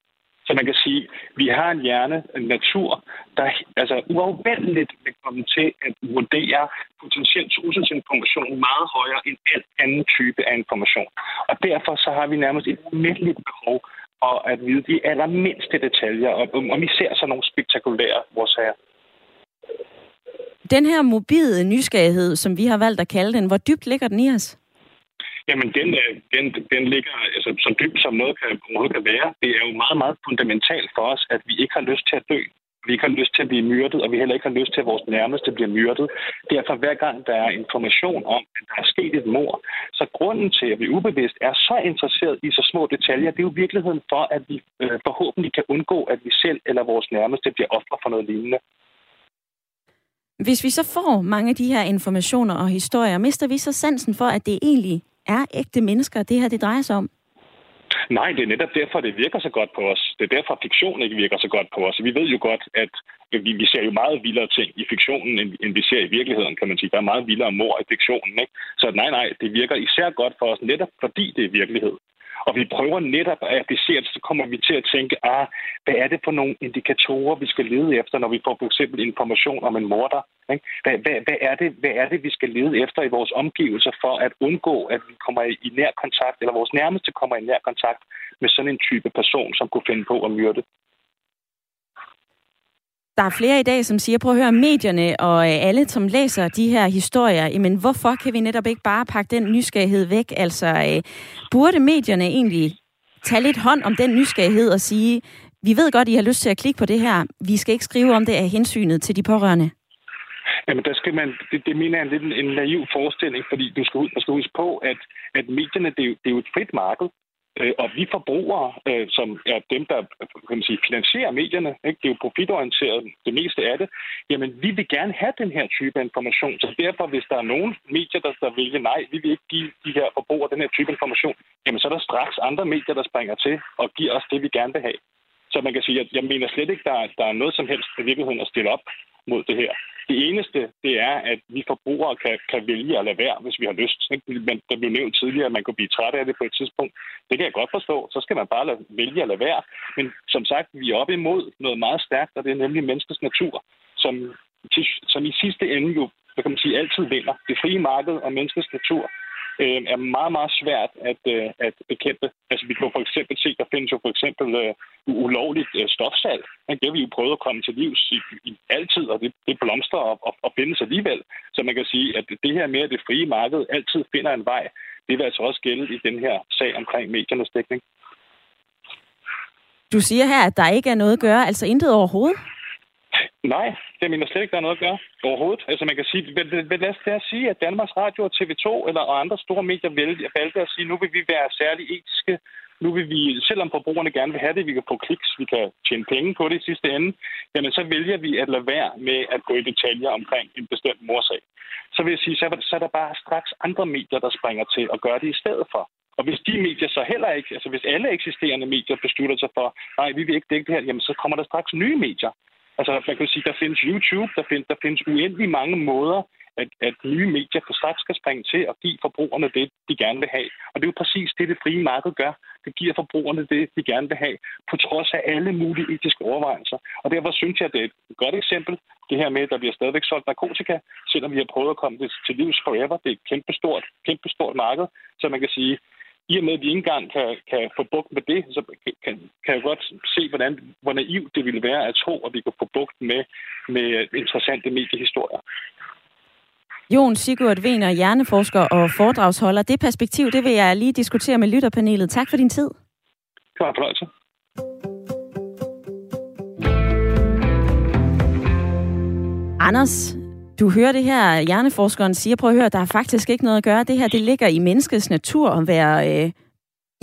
Så man kan sige, at vi har en hjerne, en natur, der altså uafvendeligt vil komme til at vurdere potentielt trusselsinformation meget højere end alt anden type af information. Og derfor så har vi nærmest et umiddeligt behov og at vide de allermindste detaljer, og om vi ser sådan nogle spektakulære vores her. Den her mobile nysgerrighed, som vi har valgt at kalde den, hvor dybt ligger den i os? Jamen, den, øh, den, den ligger altså, så dybt, som noget kan, noget kan være. Det er jo meget, meget fundamentalt for os, at vi ikke har lyst til at dø vi ikke har lyst til at blive myrdet, og vi heller ikke har lyst til, at vores nærmeste bliver myrdet. Derfor hver gang der er information om, at der er sket et mord, så grunden til, at vi ubevidst er så interesseret i så små detaljer, det er jo virkeligheden for, at vi øh, forhåbentlig kan undgå, at vi selv eller vores nærmeste bliver ofre for noget lignende. Hvis vi så får mange af de her informationer og historier, mister vi så sansen for, at det egentlig er ægte mennesker, det her det drejer sig om? Nej, det er netop derfor, det virker så godt på os. Det er derfor, fiktion ikke virker så godt på os. Vi ved jo godt, at vi, vi ser jo meget vildere ting i fiktionen, end, end vi ser i virkeligheden, kan man sige. Der er meget vildere mor i fiktionen. Ikke? Så nej, nej, det virker især godt for os, netop fordi det er virkelighed. Og vi prøver netop at applicere det, så kommer vi til at tænke, ah, hvad er det for nogle indikatorer, vi skal lede efter, når vi får for eksempel information om en morder? Ikke? Hvad, hvad, hvad, er det, hvad er det, vi skal lede efter i vores omgivelser for at undgå, at vi kommer i nær kontakt, eller vores nærmeste kommer i nær kontakt med sådan en type person, som kunne finde på at myrde? Der er flere i dag, som siger, prøv at høre, medierne og øh, alle, som læser de her historier, jamen hvorfor kan vi netop ikke bare pakke den nysgerrighed væk? Altså, øh, burde medierne egentlig tage lidt hånd om den nysgerrighed og sige, vi ved godt, I har lyst til at klikke på det her. Vi skal ikke skrive om det af hensynet til de pårørende. Jamen, der skal man, det, det mener jeg er lidt en, en naiv forestilling, fordi du skal, du skal huske på, at, at medierne, det er, jo, det er jo et frit marked. Øh, og vi forbrugere, øh, som er dem, der kan man sige, finansierer medierne, ikke? det er jo profitorienteret det meste af det, jamen vi vil gerne have den her type information. Så derfor, hvis der er nogen medier, der, der vælger nej, vi vil ikke give de her forbrugere den her type information, jamen så er der straks andre medier, der springer til og giver os det, vi gerne vil have. Så man kan sige, at jeg mener slet ikke, der, der er noget som helst i virkeligheden at stille op mod det her. Det eneste, det er, at vi forbrugere kan, kan vælge at lade være, hvis vi har lyst. Men der blev nævnt tidligere, at man kunne blive træt af det på et tidspunkt. Det kan jeg godt forstå. Så skal man bare lade, vælge at lade være. Men som sagt, vi er op imod noget meget stærkt, og det er nemlig menneskets natur, som, som i sidste ende jo, hvad kan man sige, altid vinder. Det frie marked og menneskets natur øh, er meget, meget svært at, øh, at bekæmpe. Altså, vi kan for eksempel se, der findes jo for eksempel øh, ulovligt øh, stofsalg. Det har vi jo prøvet at komme til livs i, i altid, og det, det blomstrer og, og, og findes alligevel. Så man kan sige, at det her med, at det frie marked altid finder en vej, det vil altså også gælde i den her sag omkring mediernes dækning. Du siger her, at der ikke er noget at gøre, altså intet overhovedet? Nej, det mener slet ikke, der er noget at gøre overhovedet. Altså man kan sige, lad os, lad os sige, at Danmarks Radio og TV2 eller og andre store medier valgte at sige, nu vil vi være særlig etiske, nu vil vi, selvom forbrugerne gerne vil have det, vi kan få kliks, vi kan tjene penge på det i sidste ende, jamen så vælger vi at lade være med at gå i detaljer omkring en bestemt morsag. Så vil jeg sige, så, så er der bare straks andre medier, der springer til og gør det i stedet for. Og hvis de medier så heller ikke, altså hvis alle eksisterende medier beslutter sig for, nej, vi vil ikke dække det her, jamen så kommer der straks nye medier, Altså, man kan sige, der findes YouTube, der findes, der findes uendelig mange måder, at, at nye medier for straks skal springe til og give forbrugerne det, de gerne vil have. Og det er jo præcis det, det frie marked gør. Det giver forbrugerne det, de gerne vil have, på trods af alle mulige etiske overvejelser. Og derfor synes jeg, at det er et godt eksempel, det her med, at der bliver stadigvæk solgt narkotika, selvom vi har prøvet at komme det til livs forever. Det er et kæmpestort, kæmpestort marked, så man kan sige, i og med, at vi ikke engang kan, kan få bugt med det, så kan, kan jeg godt se, hvordan, hvor naivt det ville være at tro, at vi kan få bugt med, med interessante mediehistorier. Jon Sigurd Wiener, hjerneforsker og foredragsholder. Det perspektiv, det vil jeg lige diskutere med lytterpanelet. Tak for din tid. Det var en fornøjelse. Anders, du hører det her, hjerneforskeren siger, prøv at høre, der er faktisk ikke noget at gøre. Det her, det ligger i menneskets natur at være øh,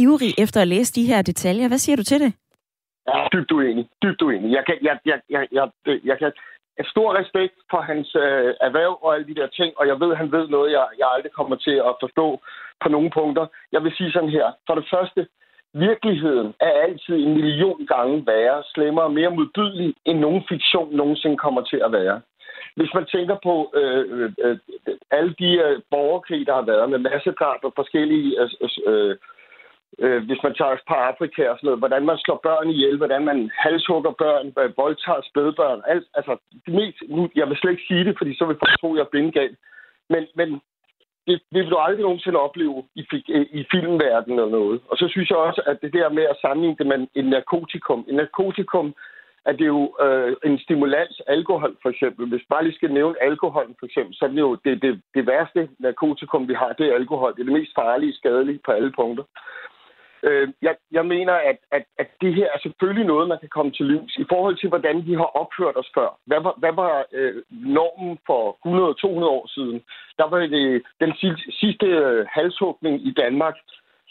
ivrig efter at læse de her detaljer. Hvad siger du til det? Jeg er dybt uenig. Dybt uenig. Jeg kan, jeg, jeg, jeg, jeg, jeg kan have stor respekt for hans øh, erhverv og alle de der ting, og jeg ved, han ved noget, jeg, jeg aldrig kommer til at forstå på nogle punkter. Jeg vil sige sådan her. For det første, virkeligheden er altid en million gange værre, slemmere og mere modbydelig, end nogen fiktion nogensinde kommer til at være. Hvis man tænker på øh, øh, øh alle de øh, borgerkrig, der har været med massedrab og forskellige... Øh, øh, øh, øh, hvis man tager på Afrika og sådan noget, hvordan man slår børn ihjel, hvordan man halshugger børn, øh, voldtager spædbørn, alt, altså det mest, nu, jeg vil slet ikke sige det, fordi så vil folk tro, at jeg er blindgal, men, men det, det vil du aldrig nogensinde opleve i, i filmverdenen eller noget. Og så synes jeg også, at det der med at sammenligne det med en narkotikum. En narkotikum at det jo øh, en stimulans, alkohol for eksempel. Hvis bare lige skal nævne alkohol for eksempel, så er det jo det, det, det værste narkotikum, vi har, det er alkohol. Det er det mest farlige, skadelige på alle punkter. Øh, jeg, jeg mener, at, at, at det her er selvfølgelig noget, man kan komme til livs i forhold til, hvordan vi har opført os før. Hvad var, hvad var øh, normen for 100-200 år siden? Der var det den sidste øh, halshugning i Danmark,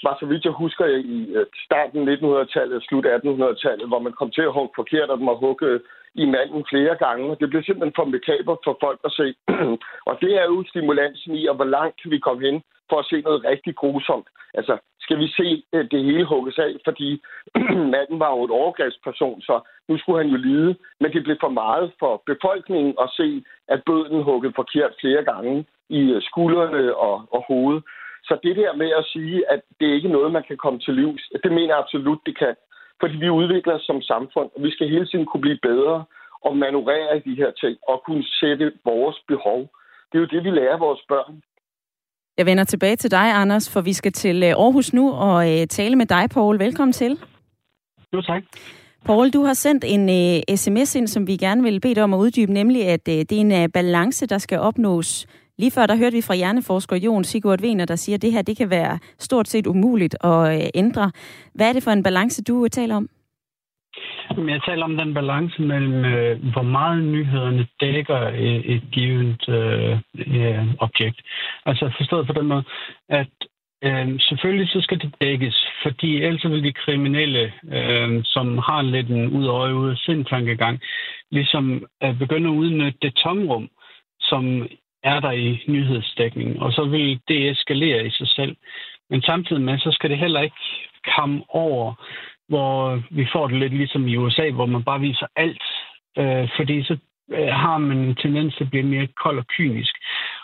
var så vidt jeg husker i øh, starten af 1900-tallet og slut 1800-tallet, hvor man kom til at hugge forkert, og man hugge i manden flere gange. Det blev simpelthen for mekaber for folk at se. [CLEARS THROAT] og det er jo stimulansen i, og hvor langt kan vi komme hen for at se noget rigtig grusomt. Altså, skal vi se øh, det hele hugges af, fordi [CLEARS THROAT] manden var jo et overgrebsperson, så nu skulle han jo lide. Men det blev for meget for befolkningen at se, at bøden huggede forkert flere gange i øh, skuldrene og, og hovedet. Så det der med at sige, at det er ikke noget, man kan komme til livs, det mener jeg absolut, det kan. Fordi vi udvikler os som samfund, og vi skal hele tiden kunne blive bedre og manøvrere i de her ting og kunne sætte vores behov. Det er jo det, vi lærer vores børn. Jeg vender tilbage til dig, Anders, for vi skal til øh, Aarhus nu og øh, tale med dig, Paul. Velkommen til. Jo, tak. Paul, du har sendt en uh, sms ind, som vi gerne vil bede dig om at uddybe, nemlig at uh, det er en uh, balance, der skal opnås. Lige før der hørte vi fra hjerneforsker Jon Sigurd Wiener, der siger, at det her det kan være stort set umuligt at øh, ændre. Hvad er det for en balance, du øh, taler om? Jeg taler om den balance mellem, øh, hvor meget nyhederne dækker et, et givet øh, øh, objekt. Altså forstået på den måde, at øh, selvfølgelig så skal det dækkes, fordi ellers vil de kriminelle, øh, som har lidt en ud af øje, ud af sind tankegang, ligesom øh, begynde at udnytte det tomrum, som er der i nyhedsdækningen, og så vil det eskalere i sig selv. Men samtidig med, så skal det heller ikke komme over hvor vi får det lidt ligesom i USA, hvor man bare viser alt, øh, fordi så øh, har man en tendens til at blive mere kold og kynisk.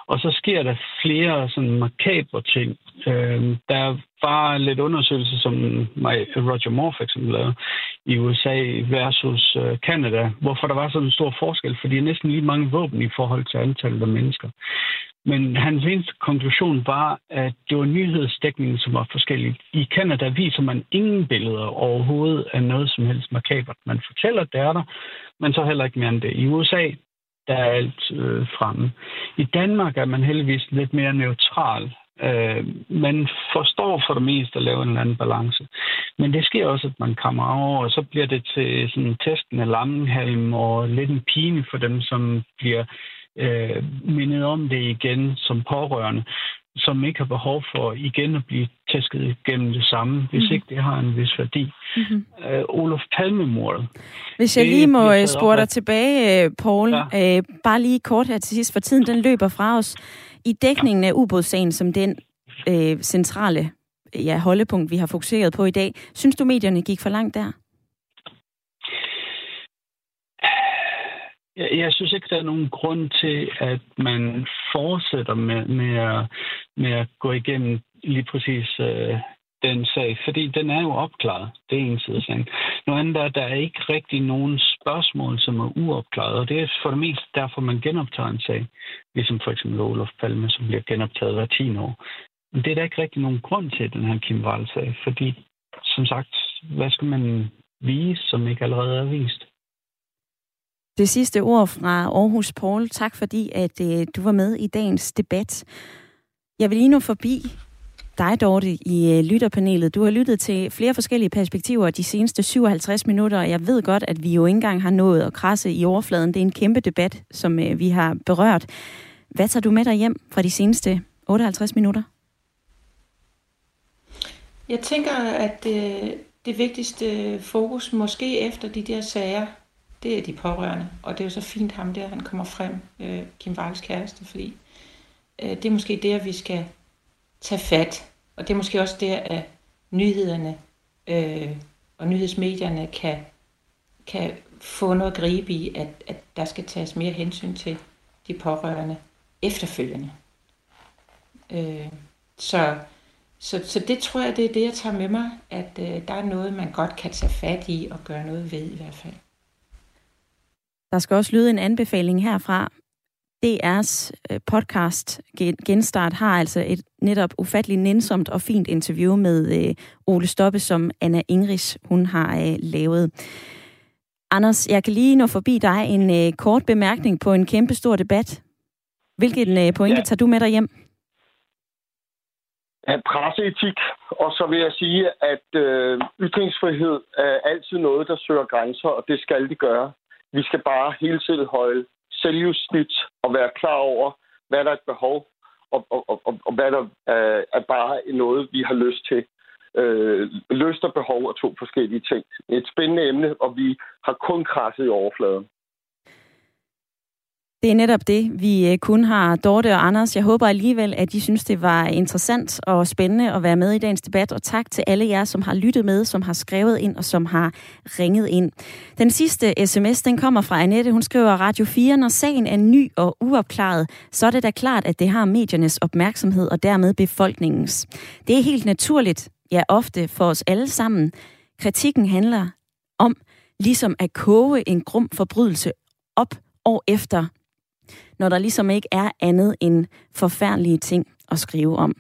Og så sker der flere sådan makabre ting. Øh, der var lidt undersøgelser, som Roger Moore for eksempel lavede i USA versus øh, Canada, hvorfor der var sådan en stor forskel, fordi der er næsten lige mange våben i forhold til antallet af mennesker. Men hans eneste konklusion var, at det var nyhedsdækningen, som var forskellig. I Canada viser man ingen billeder overhovedet af noget som helst makabert. Man fortæller, at det er der, men så heller ikke mere end det. I USA, der er alt øh, fremme. I Danmark er man heldigvis lidt mere neutral. Øh, man forstår for det meste at lave en eller anden balance. Men det sker også, at man kommer over, og så bliver det til sådan testen af lammenhalm og lidt en pine for dem, som bliver øh, mindet om det igen som pårørende, som ikke har behov for igen at blive tæsket igennem det samme, hvis mm. ikke det har en vis værdi. Mm-hmm. Øh, Olof Palme-mordet. Hvis jeg lige må øh, spore dig tilbage, øh, Paul, ja. øh, bare lige kort her til sidst, for tiden den løber fra os. I dækningen af ubådssagen, som den øh, centrale ja, holdepunkt, vi har fokuseret på i dag, synes du, medierne gik for langt der? Jeg, jeg synes ikke, der er nogen grund til, at man fortsætter med, med, at, med at gå igennem lige præcis øh, den sag, fordi den er jo opklaret. Det er en side af sagen. Noget andet er, at der er ikke rigtig nogen spørgsmål, som er uopklaret, og det er for det meste derfor, man genoptager en sag, ligesom for eksempel Olof Palme, som bliver genoptaget hver 10 år. Men det er der ikke rigtig nogen grund til, den her Kim Wall-sag, fordi som sagt, hvad skal man vise, som ikke allerede er vist? Det sidste ord fra Aarhus Paul. Tak fordi, at øh, du var med i dagens debat. Jeg vil lige nu forbi dig, Dorte, i øh, lytterpanelet. Du har lyttet til flere forskellige perspektiver de seneste 57 minutter, og jeg ved godt, at vi jo ikke engang har nået at krasse i overfladen. Det er en kæmpe debat, som øh, vi har berørt. Hvad tager du med dig hjem fra de seneste 58 minutter? Jeg tænker, at øh, det vigtigste fokus måske efter de der sager, det er de pårørende. Og det er jo så fint ham der, han kommer frem, øh, Kim Walls kæreste, fordi øh, det er måske der, vi skal tage fat. Og det er måske også der, at nyhederne øh, og nyhedsmedierne kan, kan få noget at gribe i, at, at der skal tages mere hensyn til de pårørende efterfølgende. Øh, så, så, så det tror jeg, det er det, jeg tager med mig, at øh, der er noget, man godt kan tage fat i og gøre noget ved i hvert fald. Der skal også lyde en anbefaling herfra. DR's øh, podcast Genstart har altså et netop ufatteligt nænsomt og fint interview med øh, Ole Stoppe, som Anna Ingris hun har øh, lavet. Anders, jeg kan lige nå forbi dig en kort bemærkning på en kæmpe stor debat. Hvilken pointe ja. tager du med dig hjem? Ja, presseetik, og så vil jeg sige, at øh, ytringsfrihed er altid noget, der søger grænser, og det skal de gøre. Vi skal bare hele tiden holde selvjustits og være klar over, hvad der er et behov, og, og, og, og hvad der øh, er bare noget, vi har lyst til. Øh, lyst og behov er to forskellige ting. Et spændende emne, og vi har kun krasset i overfladen. Det er netop det, vi øh, kun har Dorte og Anders. Jeg håber alligevel, at I synes, det var interessant og spændende at være med i dagens debat. Og tak til alle jer, som har lyttet med, som har skrevet ind og som har ringet ind. Den sidste sms, den kommer fra Annette. Hun skriver, Radio 4, når sagen er ny og uopklaret, så er det da klart, at det har mediernes opmærksomhed og dermed befolkningens. Det er helt naturligt, ja ofte for os alle sammen. Kritikken handler om ligesom at koge en grum forbrydelse op år efter når der ligesom ikke er andet end forfærdelige ting at skrive om.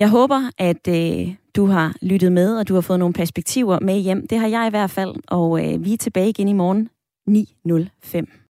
Jeg håber, at øh, du har lyttet med, og du har fået nogle perspektiver med hjem. Det har jeg i hvert fald, og øh, vi er tilbage igen i morgen 9.05.